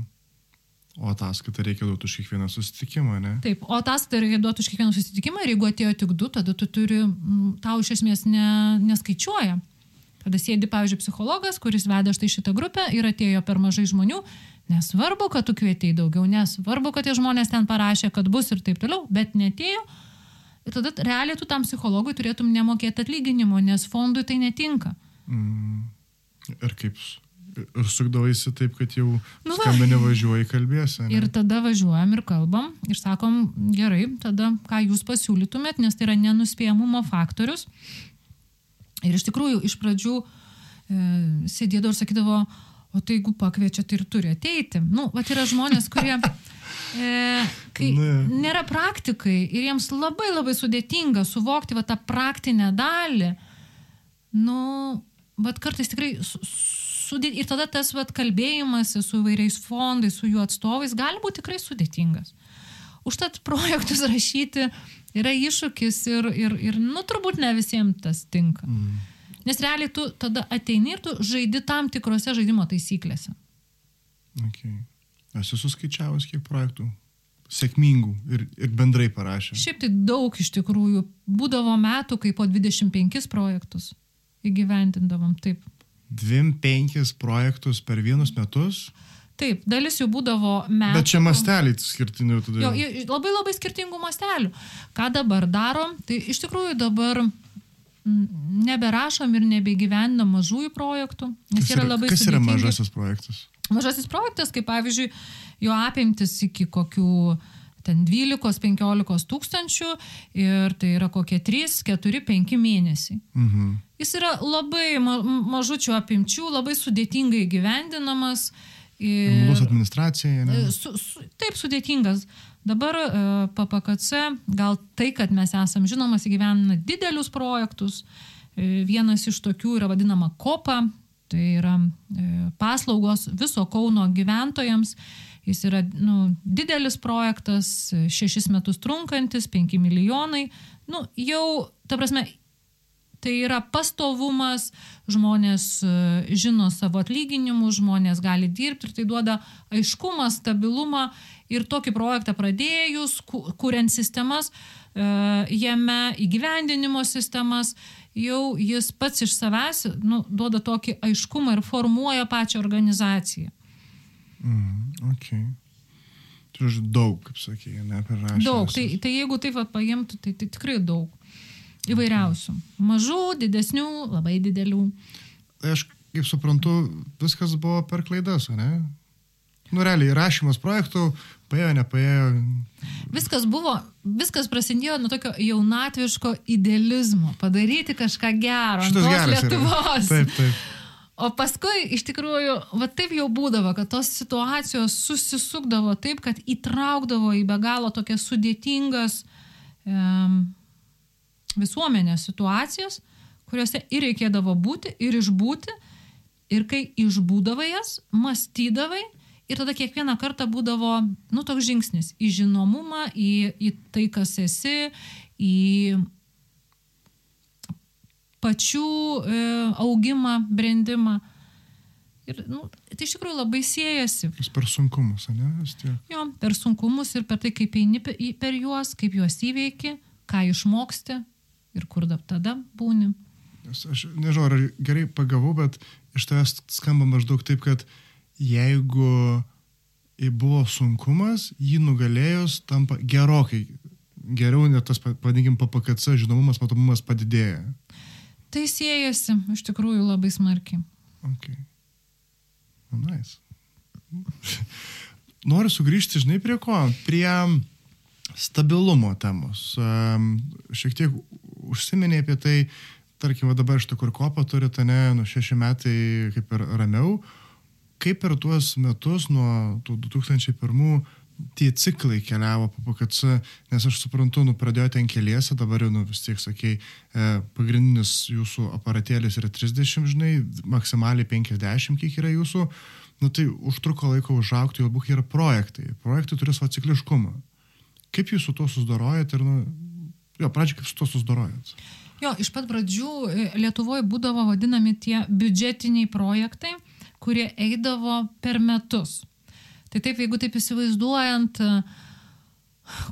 O ataskaitą reikia duoti už kiekvieną susitikimą, ne? Taip, o ataskaitą reikia duoti už kiekvieną susitikimą ir jeigu atėjo tik du, tada tu turi, tau iš esmės ne, neskaičiuoja. Tada sėdi, pavyzdžiui, psichologas, kuris veda štai šitą grupę ir atėjo per mažai žmonių. Nesvarbu, kad tu kvietei daugiau, nesvarbu, kad tie žmonės ten parašė, kad bus ir taip toliau, bet netėjo. Ir tada realiai tu tam psichologui turėtum nemokėti atlyginimo, nes fondui tai netinka. Mm. Ir kaip. Ir sukdavaisi taip, kad jau Nu skambinė važiuoji kalbėsi. ne? Ir tada važiuojam ir kalbam ir sakom, gerai, tada ką jūs pasiūlytumėt, nes tai yra nenuspėjamumo faktorius. Ir iš tikrųjų iš pradžių e, sėdėdavo ir sakydavo, o tai jeigu pakviečia, tai ir turi ateiti. Nu, va yra žmonės, kurie, e, kai Ne. nėra praktikai ir jiems labai labai sudėtinga suvokti va tą praktinę dalį, nu, bet kartais tikrai su, sudė... ir tada tas vat kalbėjimas su įvairiais fondais, su jų atstovais gali būti tikrai sudėtingas. Užtat projektus rašyti yra iššūkis ir, ir, ir nu, turbūt ne visiems tas tinka. Mm. Nes realiai tu tada ateini ir tu žaidi tam tikrose žaidimo taisyklėse. Okay. Esu suskaičiavęs, kiek projektų sėkmingų ir, ir bendrai parašė. Šiaip tai daug iš tikrųjų. Būdavo metų, kai po 25 projektus įgyvendindavom. Taip. 25 projektus per vienus metus, Taip, dalis jų būdavo metų. bet čia masteliai skirtinių tada. Jo, labai labai skirtingų mastelių. Ką dabar darom? Tai iš tikrųjų dabar neberašom ir nebegyvendam mažųjų projektų, nes kas yra labai kas yra sudėtingi. mažasis projektas? Mažasis projektas, kaip pavyzdžiui, jo apimtis iki kokių ten 12-15 tūkstančių ir tai yra kokie 3, 4, 5 mėnesiai. Mhm. Jis yra labai ma mažučių apimčių, labai sudėtingai gyvendinamas. Imlus administracija. Ne? Su, su, taip sudėtingas. Dabar e, PPKC, gal tai, kad mes esam žinomas, įgyvenina didelius projektus. E, vienas iš tokių yra vadinama COPA, tai yra e, paslaugos viso Kauno gyventojams. Jis yra nu, didelis projektas, šešis metus trunkantis, penki milijonai. Nu, jau, ta prasme, Tai yra pastovumas, žmonės e, žino savo atlyginimus, žmonės gali dirbti ir tai duoda aiškumą, stabilumą ir tokį projektą pradėjus, kuriant sistemas, e, jame įgyvendinimo sistemas, jau jis pats iš savęs nu, duoda tokį aiškumą ir formuoja pačią organizaciją. Mm, okay. Turiu daug, kaip sakė, ne per rašymą. Daug, tai, tai jeigu taip paimtų, tai, tai tikrai daug. Įvairiausių. Mažų, didesnių, labai didelių. Tai aš, kaip suprantu, viskas buvo per klaidas, ne? Nu, realiai, rašymas projektų, paėjo, nepaėjo. Viskas buvo, viskas prasidėjo nuo tokio jaunatviško idealizmo, padaryti kažką gero. Šitas geras. Lietuvos. Yra. Taip, taip. O paskui iš tikrųjų, va taip jau būdavo, kad tos situacijos susisukdavo taip, kad įtraukdavo į be galo tokias sudėtingas um, visuomenės situacijas, kuriuose ir reikėdavo būti, ir išbūti, ir kai išbūdavai jas, mąstydavai, ir tada kiekvieną kartą būdavo, nu, toks žingsnis į žinomumą, į, į tai, kas esi, į pačių e, augimą, brandimą. Ir, nu, tai iš tikrųjų labai siejasi. Vis per sunkumus, ne? Jo, per sunkumus ir per tai, kaip eini per juos, kaip juos įveiki, ką išmoksti, ir kur tada būni. Aš nežinau, ar gerai pagavau, bet iš tavęs skamba maždaug taip, kad jeigu buvo sunkumas, jį nugalėjus tampa gerokai geriau, net tas, vadinkim, PPKC žinomumas, matomumas padidėja. Tai siejasi iš tikrųjų labai smarkiai. Okay. Oh, nice. Noriu sugrįžti, žinai, prie ko? Prie stabilumo temos. Šiek tiek užsiminė apie tai, tarkim, dabar šitą kur kopą turite, ne, nu šeši metai kaip ir ramiau. Kaip per tuos metus nuo 2001 tie ciklai keliavo po PKC, nes aš suprantu, nu pradėjote ten keliese, dabar jau, nu vis tiek sakai, e, pagrindinis jūsų aparatėlis yra 30, žinai, maksimaliai 50, kiek yra jūsų, nu tai užtruko laiko užaukti, jau būk yra projektai. Projektai turi savo cikliškumą. Kaip jūs su tuo susidorojate ir, nu, jo, pradžioje kaip su tuo susidorojate? Jo, iš pat pradžių e, Lietuvoje būdavo vadinami tie biudžetiniai projektai, kurie eidavo per metus. Tai taip, jeigu taip įsivaizduojant,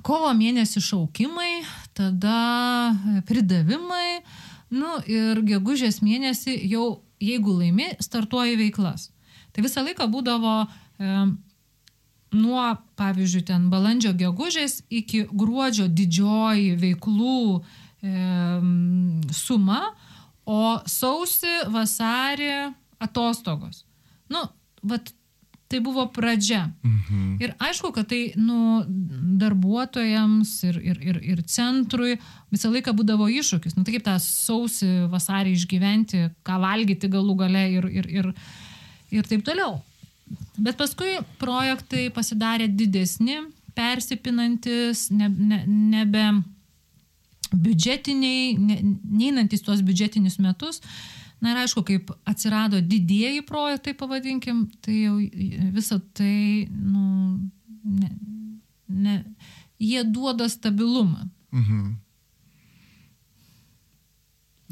kovo mėnesį šaukimai, tada e, pridavimai, nu ir gegužės mėnesį jau, jeigu laimi, startuoja veiklas. Tai visą laiką būdavo e, nuo, pavyzdžiui, ten balandžio gegužės iki gruodžio didžioji veiklų e, suma, o sausi, vasarį atostogos. Nu, vat, tai buvo pradžia. Mhm. Ir aišku, kad tai nu, darbuotojams ir, ir, ir, ir centrui visą laiką būdavo iššūkis. Nu, tai kaip tą sausį, vasarį išgyventi, ką valgyti galų gale ir, ir, ir, ir taip toliau. Bet paskui projektai pasidarė didesni, persipinantis, ne, ne, nebe biudžetiniai, ne, neinantis tuos biudžetinius metus. Na ir aišku, kaip atsirado didieji projektai, pavadinkim, tai jau visą tai, nu, ne, ne, jie duoda stabilumą. Mhm.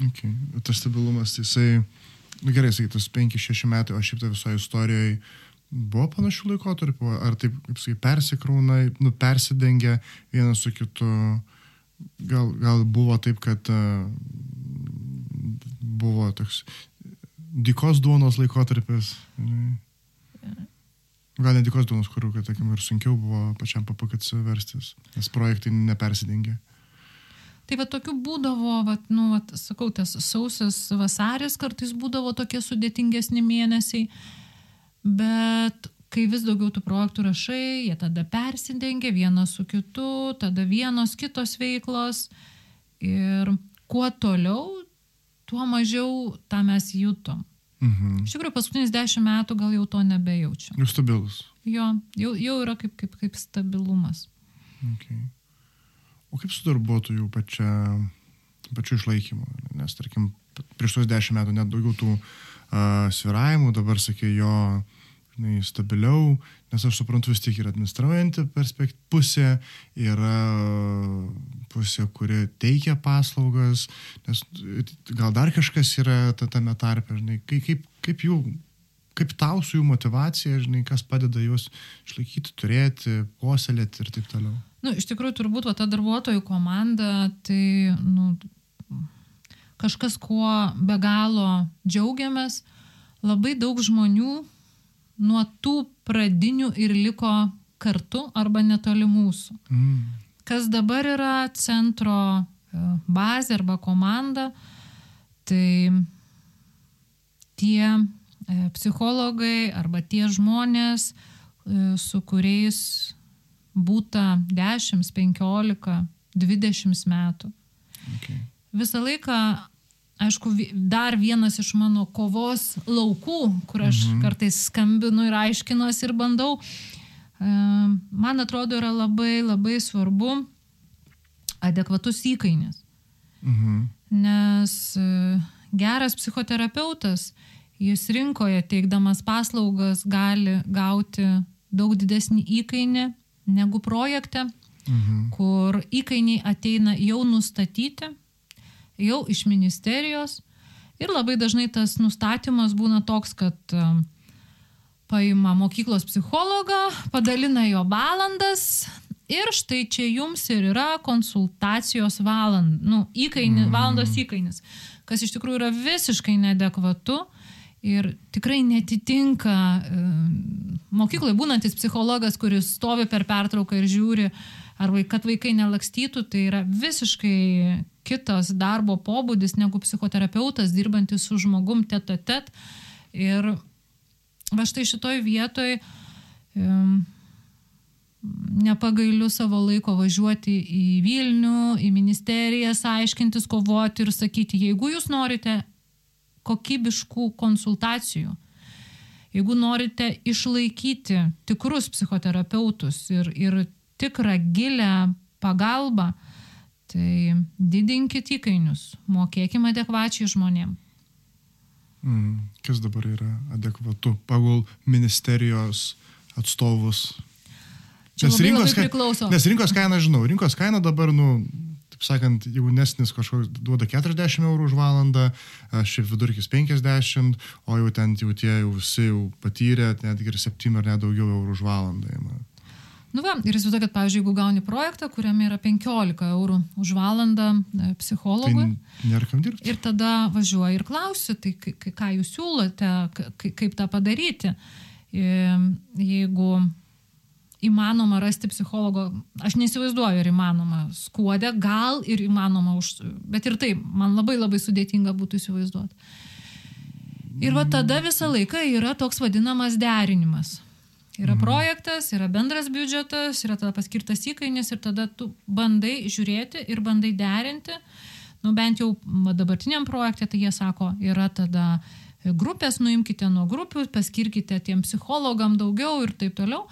Okay. Tas stabilumas, jisai, nu, gerai, sakytas, 5-6 metai, o šiaip tai visoje istorijoje Buvo panašių laikotarpių, ar taip, kaip sakai, persikrauna, nu, persidengia vienas su kitu. Gal, gal buvo taip, kad uh, buvo toks dikos duonos laikotarpis. Gal ne dikos duonos, kurių, kad, tarkim, ir sunkiau buvo pačiam papakats verstis, nes projektai nepersidengia. Tai va tokių būdavo, va, nu, va, sakau, tas sausis vasaris kartais būdavo tokie sudėtingesni mėnesiai. Uh, Bet kai vis daugiau tų projektų rašai, jie tada persidengia vienas su kitu, tada vienos kitos veiklos. Ir kuo toliau, tuo mažiau tą mes jutom. Mhm. Iš tikrųjų, paskutinius dešimt metų gal jau to nebejaučiu. Jūs stabilus. Jo, jau, jau yra kaip, kaip, kaip stabilumas. Okay. O kaip su darbuotojų pačia, pačiu išlaikymu? Nes, tarkim, prieš tuos dešimt metų net daugiau tų uh, sviravimų, dabar sakė jo žinai, stabiliau, nes aš suprantu vis tiek yra administruojanti pusė, yra pusė, kuri teikia paslaugas, nes gal dar kažkas yra ta- tame tarpe, žinai, kaip, kaip jų, kaip tau su jų motivacija, žinai, kas padeda juos išlaikyti, turėti, puoselėti ir taip toliau. Nu, iš tikrųjų, turbūt va, ta darbuotojų komanda, tai nu, kažkas, kuo be galo džiaugiamės, labai daug žmonių nuo tų pradinių ir liko kartu arba netoli mūsų. Mm. Kas dabar yra centro e, bazė arba komanda, tai tie e, psichologai arba tie žmonės, e, su kuriais būta 10, 15, 20 metų. Okay. Visą laiką, aišku, dar vienas iš mano kovos laukų, kur aš mhm. kartais skambinu ir aiškinuosi ir bandau, e, man atrodo yra labai labai svarbu adekvatus įkainis. Mhm. Nes e, geras psichoterapeutas, jis rinkoje teikdamas paslaugas gali gauti daug didesnį įkainį negu projekte, Mhm. kur įkainiai ateina jau nustatyti, jau iš ministerijos. Ir labai dažnai tas nustatymas būna toks, kad e, paima mokyklos psichologą, padalina jo valandas ir štai čia jums ir yra konsultacijos valand, nu, įkaini, valandos įkainis, kas iš tikrųjų yra visiškai neadekvatu ir tikrai netitinka e, mokykloje būnantis psichologas, kuris stovi per pertrauką ir žiūri, ar vaik, kad vaikai nelakstytų, tai yra visiškai kitas darbo pobūdis negu psichoterapeutas dirbantis su žmogum tet a tet. Ir va štai šitoj vietoj nepagailiu savo laiko važiuoti į Vilnių, į ministerijas, aiškintis, kovoti ir sakyti, jeigu jūs norite kokybiškų konsultacijų, jeigu norite išlaikyti tikrus psichoterapeutus ir, ir tikrą gilę pagalbą, tai didinkit įkainius, mokėkime adekvačiai žmonėm. Mm. Kas dabar yra adekvatu pagal ministerijos atstovus? Čia labai, labai priklauso. Nes rinkos kaina, žinau, rinkos kaina dabar, nu, taip sakant, jaunesnis kažkoks duoda 40 eurų už valandą, šiaip vidurkis 50, o jau ten jau tie jau visi jau patyrė, netgi ir 7 ar net daugiau eurų už valandą. ima. Nu va, ir įsivaizduoju, kad, pavyzdžiui, jeigu gauni projektą, kuriame yra 15 eurų už valandą e, Tai psichologui. nėra kam dirbti. Ir tada važiuoji ir klausi, tai ką jūs siūlote, ka- kaip tą padaryti. E, Jeigu įmanoma rasti psichologo, aš neįsivaizduoju, ar įmanoma skuodė, gal ir įmanoma, už, bet ir taip, man labai labai sudėtinga būtų įsivaizduoti. Ir va tada visą laiką yra toks vadinamas derinimas. Yra projektas, yra bendras biudžetas, yra tada paskirtas įkainis ir tada tu bandai žiūrėti ir bandai derinti. Nu, bent jau dabartiniam projekte, tai jie sako, yra tada grupės, nuimkite nuo grupių, paskirkite tiem psichologam daugiau ir taip toliau.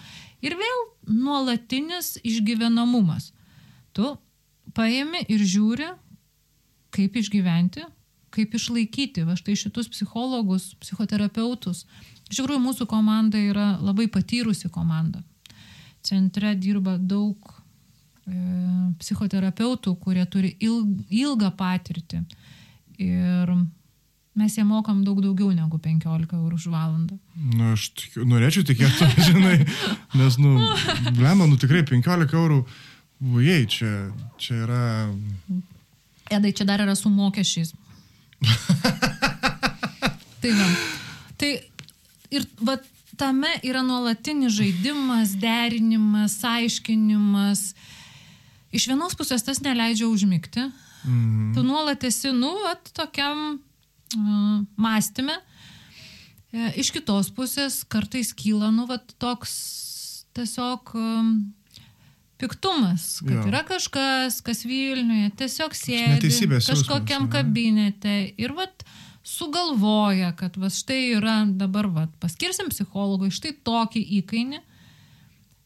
Ir vėl nuolatinis išgyvenamumas. Tu paėmi ir žiūri, kaip išgyventi, kaip išlaikyti va štai šitus psichologus, psichoterapeutus. Iš tikrųjų, mūsų komanda yra labai patyrusi komanda. Centre dirba daug e, psichoterapeutų, kurie turi ilg, ilgą patirtį. Ir mes jie mokam daug daugiau negu 15 eurų už valandą. Nu, aš tikiu, norėčiau tikėti, žinai, nes, nu, blema, nu tikrai 15 eurų, vujei, čia, čia yra... Edai, čia dar yra su mokesčiais. tai va. Tai ir va, tame yra nuolatinis žaidimas, derinimas, aiškinimas. Iš vienos pusės tas neleidžia užmigti. Mm. Tu nuolat esi, nu, vat, tokiam uh, mąstymė. E, iš kitos pusės kartais kyla, nu, va, toks tiesiog um, piktumas, kad Jo. yra kažkas, kas Vilniuje tiesiog sėdi kažkokiam kabinete ir vat sugalvoja, kad va štai yra dabar va paskirsim psichologui štai tokį įkainį.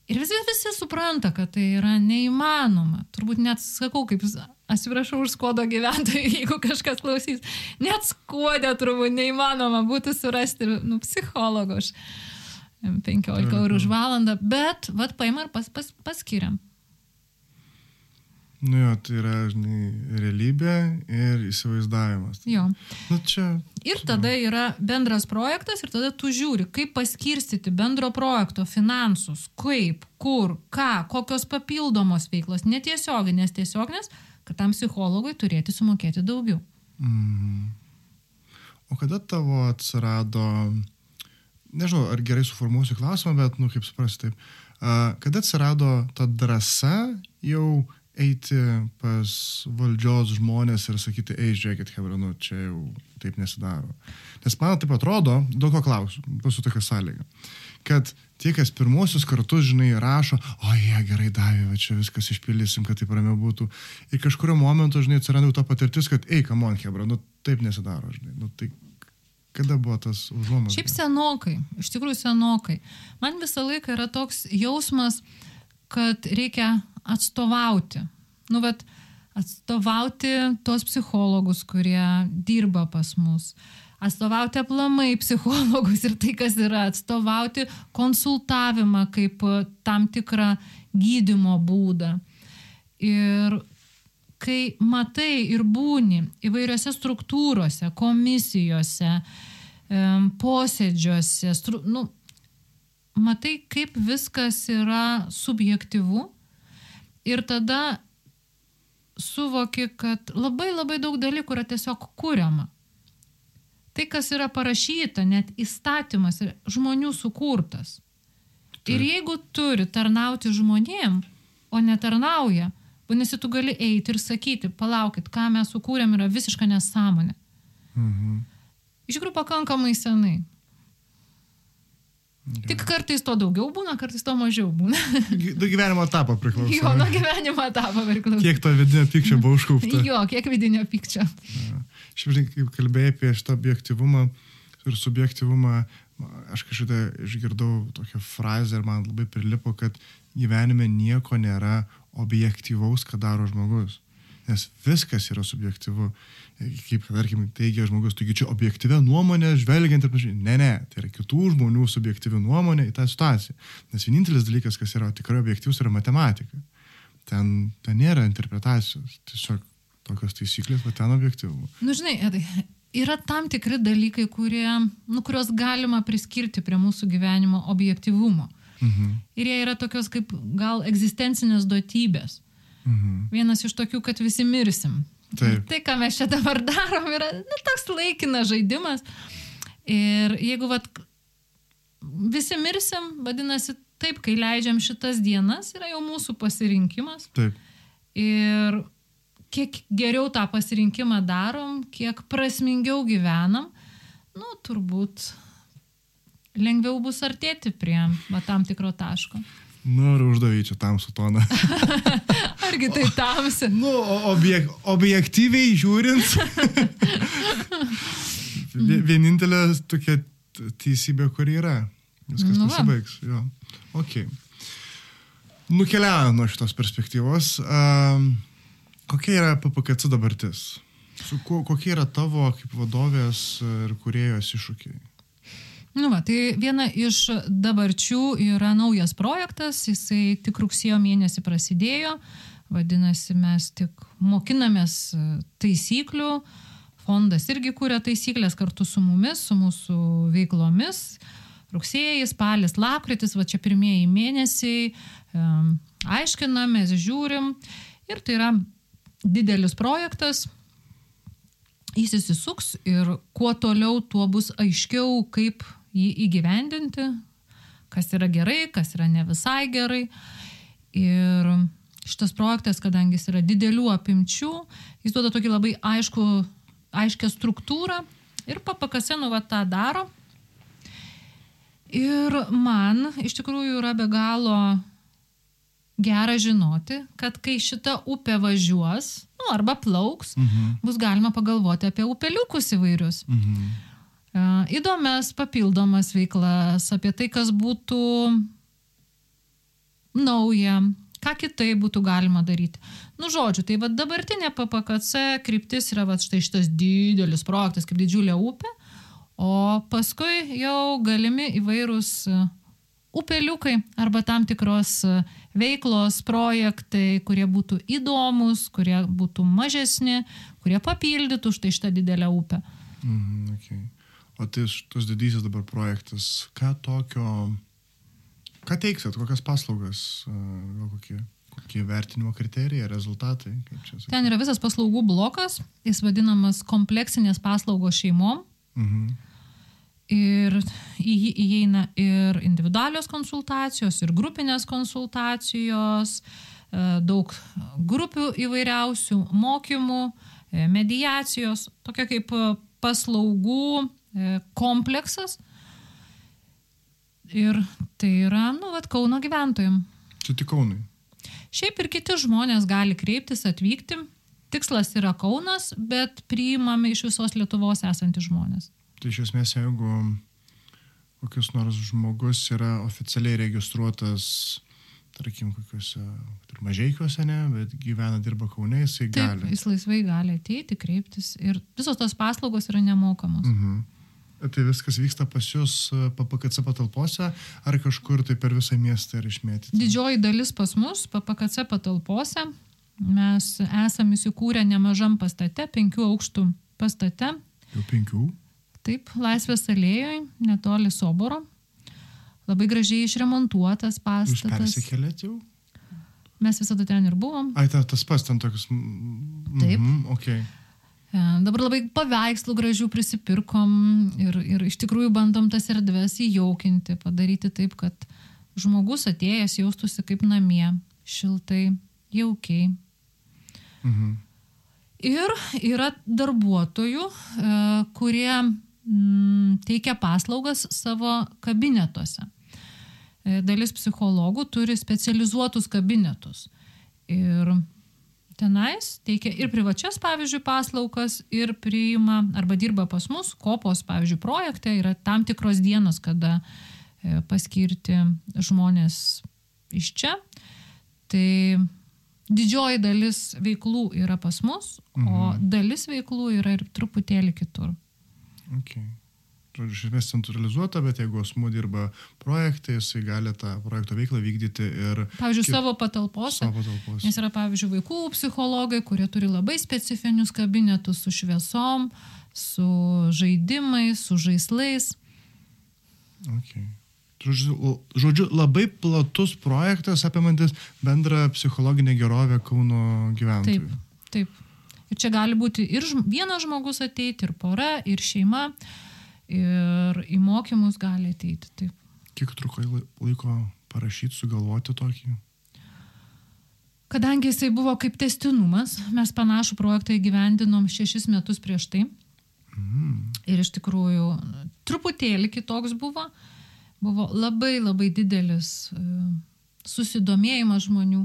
Ir visi, visi supranta, kad tai yra neįmanoma. Turbūt net sakau, kaip atsiprašau už skodo gyventojų, jeigu kažkas klausys, net skodė turbūt neįmanoma būtų surasti, nu, psichologo už 15 eurų už valandą, bet, vad, paima ir pas, pas, paskiriam. Nu jo, tai yra, žinai, realybė ir įsivaizdavimas. Jo. Nu čia. Ir tada yra bendras projektas ir tada tu žiūri, kaip paskirstyti bendro projekto finansus, kaip, kur, ką, kokios papildomos veiklos, netiesioginės, tiesioginės, kad tam psichologui turėti sumokėti daugiau. Mm. O kada tavo atsirado, nežinau, ar gerai suformuosiu klausimą, bet, nu, kaip suprasti, taip. Kada atsirado ta drąsa jau eiti pas valdžios žmonės ir sakyti, ei, žiūrėkit, Hebra, nu, čia jau taip nesidaro. Nes man taip atrodo, daug ko klausiu, pasu tokia sąlyga, kad tie, kas pirmosius kartus, žinai, rašo, o jie gerai davė, va čia viskas išpildysim, kad taip ramiau būtų. Ir kažkurio momentu, žinai, atsiranda ta patirtis, kad, ei, kamon, Hebra, nu taip nesidaro, žinai. Nu, tai kada buvo tas užuomas? Šiaip senokai, iš tikrųjų senokai. Man visą laiką yra toks jausmas, kad reikia atstovauti. Nu, bet atstovauti tos psichologus, kurie dirba pas mus. Atstovauti aplamai psichologus ir tai, kas yra. Atstovauti konsultavimą kaip tam tikrą gydimo būdą. Ir kai matai ir būni įvairiose struktūrose, komisijose, posėdžiuose, stru, nu, matai, kaip viskas yra subjektivu ir tada suvoki, kad labai labai daug dalykų yra tiesiog kuriama. Tai, kas yra parašyta, net įstatymas, yra žmonių sukurtas. Ir jeigu turi tarnauti žmonėm, o netarnauja, vadinasi, tu gali eiti ir sakyti, palaukit, ką mes sukūrėm yra visiška nesąmonė. Mhm. Iš tikrųjų, pakankamai senai. Tik kartais to daugiau būna, kartais to mažiau būna. Du gyvenimo etapą priklauso. Jo, nuo gyvenimo etapo priklauso. Kiek to vidinio pykčio buvo užkaupta. Jo, kiek vidinio pykčio. Šiaip, žinai, kaip kalbėjai apie šitą objektivumą ir subjektivumą, aš kažkada išgirdau tokią frazę ir man labai prilipo, kad gyvenime nieko nėra objektivaus, ką daro žmogus. Nes viskas yra subjektivu. Kaip, tarkim, teigia žmogus, taigi čia objektyvia nuomonė, žvelgiant ir panašiai. Ne, ne, tai yra kitų žmonių subjektyvi nuomonė į tą situaciją. Nes vienintelis dalykas, kas yra tikrai objektyvus, yra matematika. Ten, ten nėra interpretacijos. Tiesiog tokios taisyklės, bet ten objektyvu. Nu, žinai, Edai, yra tam tikri dalykai, kurie, nu, kuriuos galima priskirti prie mūsų gyvenimo objektivumo. Mhm. Ir jie yra tokios kaip gal egzistencinės duotybės. Mhm. Vienas iš tokių, kad visi mirsim. Taip. Tai, ką mes čia dabar darom, yra nu, toks laikinas žaidimas. Ir jeigu vat, visi mirsim, vadinasi, taip, kai leidžiam šitas dienas, yra jau mūsų pasirinkimas. Taip. Ir kiek geriau tą pasirinkimą darom, kiek prasmingiau gyvenam, nu, turbūt lengviau bus artėti prie va, tam tikro taško. Noriu uždavyti čia tamsų toną. Argi tai tamsi? nu, objek, objektyviai žiūrint. vie- vienintelė tokia teisybė, kur yra. Viskas Nu pasibaigs. Jo. Ok. Nukeliaujant nuo šitos perspektyvos, um, kokia yra PPKC dabartis? Su kokie yra tavo kaip vadovės ir kuriejos iššūkiai? Nu, va, tai viena iš dabarčių yra naujas projektas, jisai tik rugsėjo mėnesį prasidėjo, vadinasi, mes tik mokinamės e, taisyklių, fondas irgi kūrė taisyklės kartu su mumis, su mūsų veiklomis. Rugsėjai, spalis, lapkritis, va čia pirmieji mėnesiai, um, aiškinamės, žiūrim ir tai yra didelis projektas, jis įsisuks ir kuo toliau, tuo bus aiškiau, kaip jį įgyvendinti, kas yra gerai, kas yra ne visai gerai. Ir šitas projektas, kadangi jis yra didelių apimčių, jis duoda tokį labai aišku, aiškę struktūrą ir papakasenu va tą daro. Ir man iš tikrųjų yra be galo gera žinoti, kad kai šita upė važiuos, nu, arba plauks, mhm. bus galima pagalvoti apie upeliukus įvairius. Mhm. Įdomias papildomas veiklas, apie tai, kas būtų nauja, ką kitai būtų galima daryti. Nu, žodžiu, tai va dabartinė PPKC kryptis yra va štai šitas didelis projektas, kaip didžiulė upė, o paskui jau galimi įvairūs e, upeliukai arba tam tikros e, veiklos, projektai, kurie būtų įdomus, kurie būtų mažesni, kurie papildytų štai šitą didelę upę. Mm, okay. O tai tos didysis dabar projektas, ką tokio Ką teiksit, kokias paslaugas, gal kokie, kokie vertinimo kriterijai, rezultatai? Ten yra visas paslaugų blokas, jis vadinamas kompleksinės paslaugos šeimom. Mhm. Ir į jį įeina ir individualios konsultacijos, ir grupinės konsultacijos, e, daug grupių įvairiausių, mokymų, e, mediacijos, tokia kaip paslaugų e, kompleksas, Ir tai yra, nu, vat, Kauno gyventojim. Čia tik Kaunui. Šiaip ir kiti žmonės gali kreiptis, atvykti. Tikslas yra Kaunas, bet priimami iš visos Lietuvos esantys žmonės. Tai iš esmės, jeigu kokius nors žmogus yra oficialiai registruotas, tarkim, kokiuose, mažiekiuose, ne, bet gyvena, dirba Kaune, jisai Taip, gali. Jis laisvai gali ateiti, kreiptis ir visos tos paslaugos yra nemokamos. Mhm. Tai viskas vyksta pas jūs e, PPKC patalpose ar kažkur tai per visą miestą ir išmėtyti? Didžioji dalis pas mus PPKC patalpose. Mes esame įsikūrę nemažam pastate, penkių aukštų pastate. Jau penkių? Taip, Laisvės alėjoje, netoli Soboro. Labai gražiai išremontuotas pastatas. Jūs persikėlėt jau? Mes visada ten ir buvom. Ai, ta, tas pas ten toks. Taip. Mm, okay. E, dabar labai paveikslų gražių prisipirkom ir, ir iš tikrųjų bandom tas erdves įjaukinti, padaryti taip, kad žmogus atėjęs jaustųsi kaip namie, šiltai, jaukiai. Mhm. Ir yra darbuotojų, e, kurie mm, teikia paslaugas savo kabinetuose. E, dalis psichologų turi specializuotus kabinetus. Ir tenais teikia ir privačias, pavyzdžiui, paslaugas, ir priima arba dirba pas mus, kopos, pavyzdžiui, projekte yra tam tikros dienos, kada e, paskirti žmonės iš čia. Tai didžioji dalis veiklų yra pas mus, mhm. o dalis veiklų yra ir truputėlį kitur. Okay iš esmės centralizuota, bet jeigu asmuo dirba projektai, jisai gali tą projekto veiklą vykdyti ir... Pavyzdžiui, kit... savo patalpose. Savo patalpose. Nes yra, pavyzdžiui, vaikų psichologai, kurie turi labai specifinius kabinetus su šviesom, su žaidimais, su žaislais. Okay. Žodžiu, labai platus projektas apimantis bendrą psichologinę gerovę Kauno gyventojų. Taip, taip. Ir čia gali būti ir vienas žmogus ateiti, ir pora, ir šeima. Uh, ir į mokymus gali ateiti. Taip. Kiek truko laiko parašyti, sugalvoti tokį? Kadangi jisai buvo kaip testinumas, mes panašų projektą įgyvendinom šešis metus prieš tai. Mm. Ir iš tikrųjų truputėlį kitoks buvo. Buvo labai labai didelis e, susidomėjimas žmonių.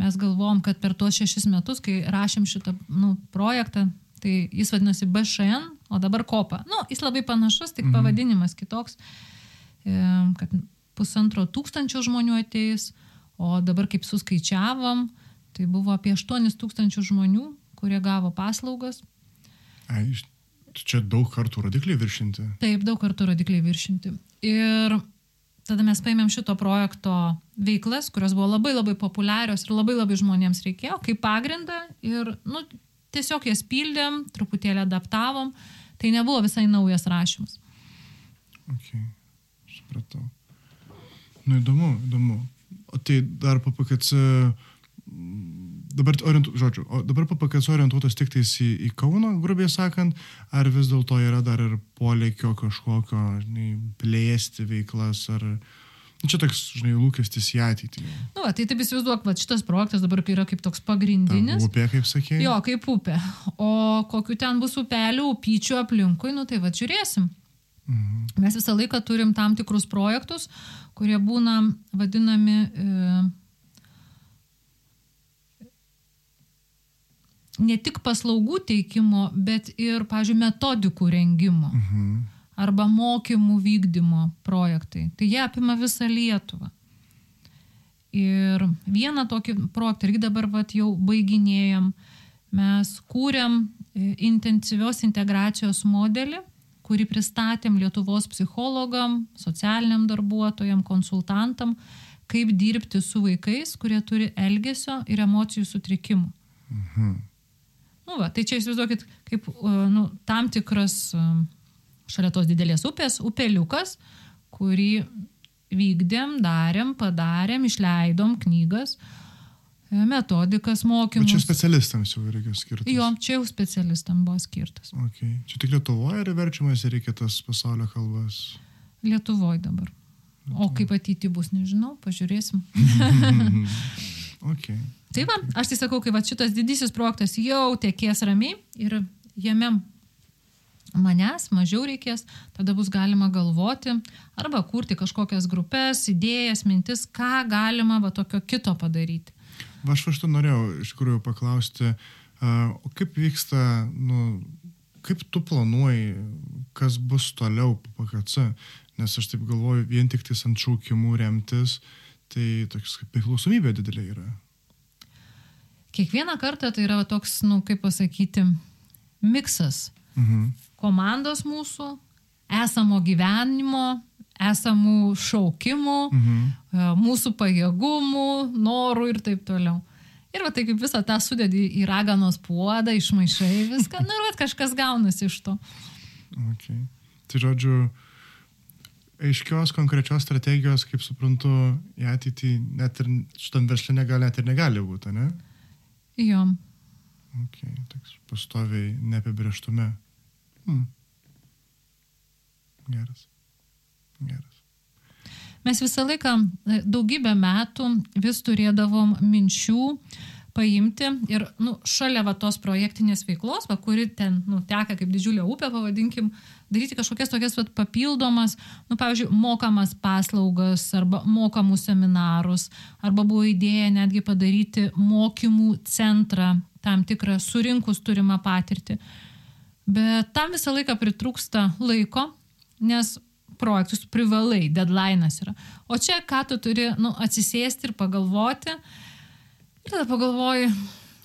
Mes galvom, kad per tuos šešis metus, kai rašėm šitą nu, projektą, tai jis vadinasi BŠN, o dabar kopa. Nu, jis labai panašus, tik mhm. pavadinimas kitoks, e, kad pusantro tūkstančio žmonių ateis, o dabar kaip suskaičiavom, tai buvo apie 8 tūkstančių žmonių, kurie gavo paslaugas. Ai, čia daug kartų rodikliai viršinti. Taip, daug kartų rodikliai viršinti. Ir tada mes paėmėm šito projekto veiklas, kurios buvo labai labai populiarios ir labai labai žmonėms reikėjo, kaip pagrindą ir nu, tiesiog jas pildėm, truputėlį adaptavom. Tai nebuvo visai naujas rašymas. Ok, supratau. Nu įdomu, įdomu. O tai dar PPKC, dabar, orientu, žodžiu, dabar PPKC orientuotas tik tais į, į Kauną, grubiai sakant, ar vis dėlto yra dar ir polėkio kažkokio, žinai, plėsti veiklas, ar... Nu, čia toks, žinai, lūkestis į ateitį. Nu, va, tai taip įsivaizduok, va, šitas projektas dabar yra kaip toks pagrindinis. Ta, upė, kaip sakė. Jo, kaip upė. O kokiu ten bus upelių, upyčių aplinkui, nu tai va, žiūrėsim. Mhm. Mes visą laiką turim tam tikrus projektus, kurie būna vadinami e, ne tik paslaugų teikimo, bet ir, pažiūrėjau, metodikų rengimo. Mhm. Arba mokymų vykdymo projektai. Tai jie apima visą Lietuvą. Ir vieną tokį projektą irgi dabar vat, jau baiginėjom. Mes kūrėm e, intensyvios integracijos modelį, kurį pristatėm Lietuvos psichologam, socialiniam darbuotojam, konsultantam, kaip dirbti su vaikais, kurie turi elgesio ir emocijų sutrikimų. Mhm. Nu, va, tai čia įsivaizduokit, kaip nu, tam tikras šalia tos didelės upės, upeliukas, kurį vykdėm, darėm, padarėm, išleidom knygas, metodikas, mokymus. Bet čia specialistams jau reikia skirtas. Jo, čia jau specialistams buvo skirtas. Okay. Čia tik Lietuvoje yra verčiamas ir reikia tas pasaulio kalbas? Lietuvoje dabar. Lietuvoje. O kaip ateity bus, nežinau, pažiūrėsim. okay. Tai va, aš tai sakau, kai va šitas didysis projektas jau tekės ramiai ir jame manęs mažiau reikės, tada bus galima galvoti arba kurti kažkokias grupės, idėjas, mintis, ką galima va tokio kito padaryti. Va, aš aš to norėjau iš tikrųjų paklausti, o kaip vyksta, nu, kaip tu planuoji, kas bus toliau po PKC, nes aš taip galvoju, vien tik tais ant šaukimų remtis, tai toks kaip priklausomybė didelė yra. Kiekvieną kartą tai yra toks, nu, kaip pasakyti, miksas. Mhm. Komandos mūsų, esamo gyvenimo, esamų šaukimų, mhm. E, mūsų pajėgumų, norų ir taip toliau. Ir va tai kaip visą tą sudėdi į raganos puodą, išmaišai viską, nu ir va kažkas gaunasi iš to. Okay. Tai žodžiu, aiškios konkrečios strategijos, kaip suprantu, į ateitį net ir šitam verslė negali, net ir negali būti, ne? Jo. Okay, toks pastoviai neapibrieštume. Hmm. Geras. Geras. Mes visą laiką e, daugybę metų vis turėdavom minčių paimti ir nu, šalia va, tos projektinės veiklos, va, kuri ten nu, teka kaip didžiulė upė, pavadinkim, daryti kažkokias tokias va, papildomas, nu, pavyzdžiui, mokamas paslaugas arba mokamus seminarus, arba buvo idėja netgi padaryti mokymų centrą, tam tikrą surinkus turimą patirtį. Bet tam visą laiką pritrūksta laiko, nes projektus privalai, deadline'as yra. O čia ką tu turi, nu, atsisėsti ir pagalvoti. Ir tada pagalvoji,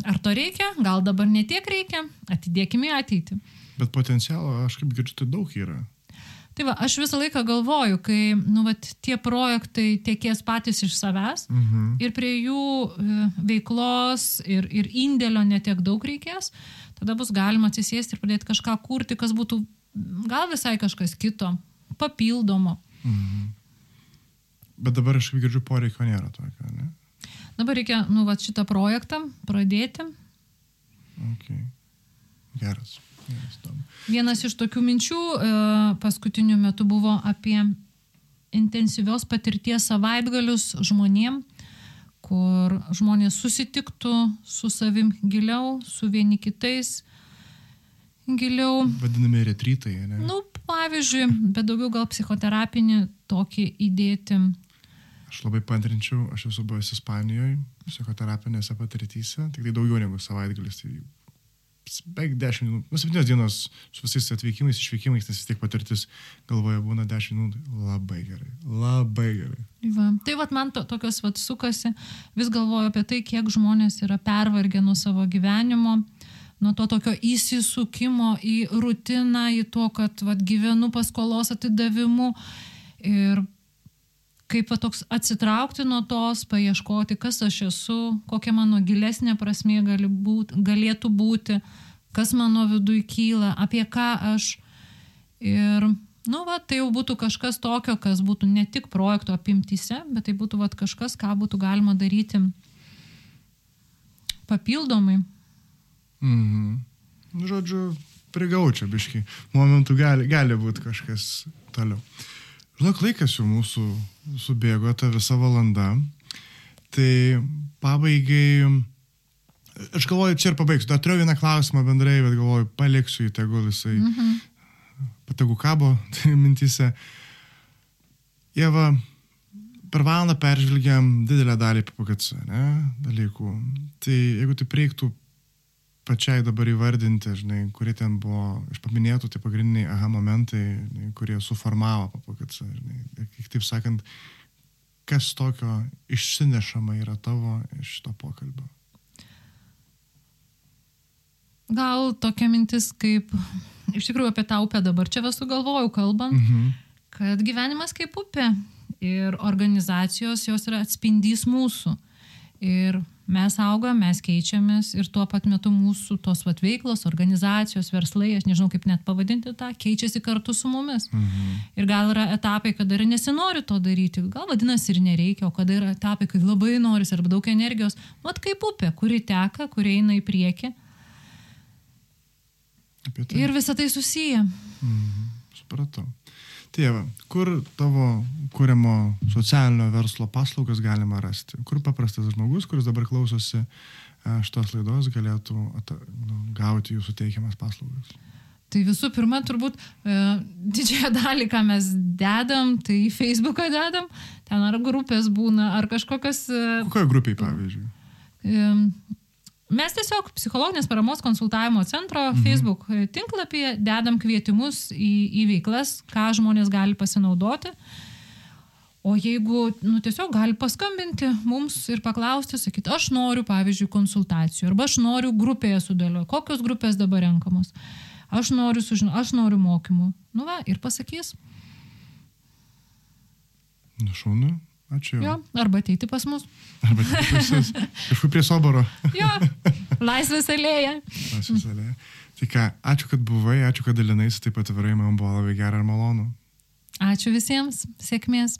ar to reikia, gal dabar netiek reikia, atidėkime į ateitį. Bet potencialo, aš kaip girdžiu, tai daug yra. Tai va, aš visą laiką galvoju, kai nu, vat, tie projektai tiekės patys iš savęs mhm. ir prie jų e, veiklos ir, ir indėlio netiek daug reikės, tada bus galima atsisėsti ir pradėti kažką kurti, kas būtų gal visai kažkas kito, papildomo. Mhm. Bet dabar aš girdžiu poreikio nėra tokio, ne? Dabar reikia, nu, va, šitą projektą pradėti. Okay. Geras. Geras tam. Vienas iš tokių minčių e, paskutiniu metu buvo apie intensyvios patirties savaitgalius žmonėm, kur žmonės susitiktų su savim giliau, su vieni kitais giliau. Vadinami retrytai, ne? Nu, pavyzdžiui, bet daugiau gal psichoterapinį tokį įdėti. Aš labai pantrinčiau, aš esu buvęs Ispanijoje, psichoterapinėse patirtyse, tik tai daugiau negu savaitgalis, tai beveik 10 dienų, nu 7 dienos su visais atvykimais, išvykimais, nes vis tiek patirtis galvoje būna 10 dienų, labai gerai, labai gerai. Va. Tai vad man to, tokios vad sukasi, vis galvoju apie tai, kiek žmonės yra pervargę nuo savo gyvenimo, nuo to tokio įsisukimo į rutiną, į to, kad vat, gyvenu paskolos atidavimu ir kaip toks atsitraukti nuo tos, paieškoti, kas aš esu, kokia mano gilesnė prasmė gali būt, galėtų būti, kas mano viduje kyla, apie ką aš. Ir, nu, va, tai jau būtų kažkas tokio, kas būtų ne tik projekto apimtise, bet tai būtų va, kažkas, ką būtų galima daryti papildomai. Mhm. Nu, žodžiu, prigaučia biški. Momentų gali, gali būti kažkas toliau. Žinok, laikas jau mūsų subėgo, ta visa valanda. Tai pabaigai, aš galvoju, čia ir pabaigsiu. Dar turiu vieną klausimą bendrai, bet galvoju, paliksiu į tegul jisai. Mhm. pategu kabo tai mintise. Jeva, per valandą peržvelgiam didelę dalį PPKC, ne, dalykų. Tai jeigu tai reiktų pačiai dabar įvardinti, žinai, kurie ten buvo iš paminėtų, tai pagrindiniai aha momentai, žinai, kurie suformavo PPKC, žinai, kitaip sakant, kas tokio išsinešama yra tavo iš to pokalbio. Gal tokia mintis kaip, iš tikrųjų apie tą upę dabar čia visų galvojau kalbant, mhm. kad gyvenimas kaip upė ir organizacijos jos yra atspindys mūsų. Ir mes augam, mes keičiamės ir tuo pat metu mūsų tos vat veiklos, organizacijos, verslai, aš nežinau kaip net pavadinti tą, keičiasi kartu su mumis. Mhm. Ir gal yra etapai, kada ir nesinori to daryti, gal vadinasi ir nereikia, o kada yra etapai, kai labai noris arba daug energijos, mat kaip upė, kuri teka, kuri eina į priekį. Ir visą tai susiję. Mhm. Supratau. Tėva, kur tavo kūrimo socialinio verslo paslaugas galima rasti? Kur paprastas žmogus, kuris dabar klausosi e, šitos laidos, galėtų nu, gauti jūsų teikiamas paslaugas? Tai visų pirma, turbūt e, didžiąją dalį, ką mes dedam, tai į Facebooką dedam, ten ar grupės būna, ar kažkokios... E, Kokioje grupėje, pavyzdžiui? E, Mes tiesiog psichologinės paramos konsultavimo centro mhm. Facebook tinklapyje dedam kvietimus į, į veiklas, ką žmonės gali pasinaudoti. O jeigu, nu, tiesiog gali paskambinti mums ir paklausti, sakyti, aš noriu, pavyzdžiui, konsultacijų, arba aš noriu grupėje sudėlioti, kokios grupės dabar renkamos, aš noriu sužinoti, aš noriu mokymų. Nu va, ir pasakys. Nu, šaunu. Ačiū. Jo, arba ateiti pas mus. Arba ateiti pas mus. Kažkur prie soboro. jo, laisvės alėja. Laisvės alėja. Tai ką, ačiū, kad buvai, ačiū, kad dalinais, taip pat atvirai, man buvo labai gera ir malonu. Ačiū visiems, sėkmės.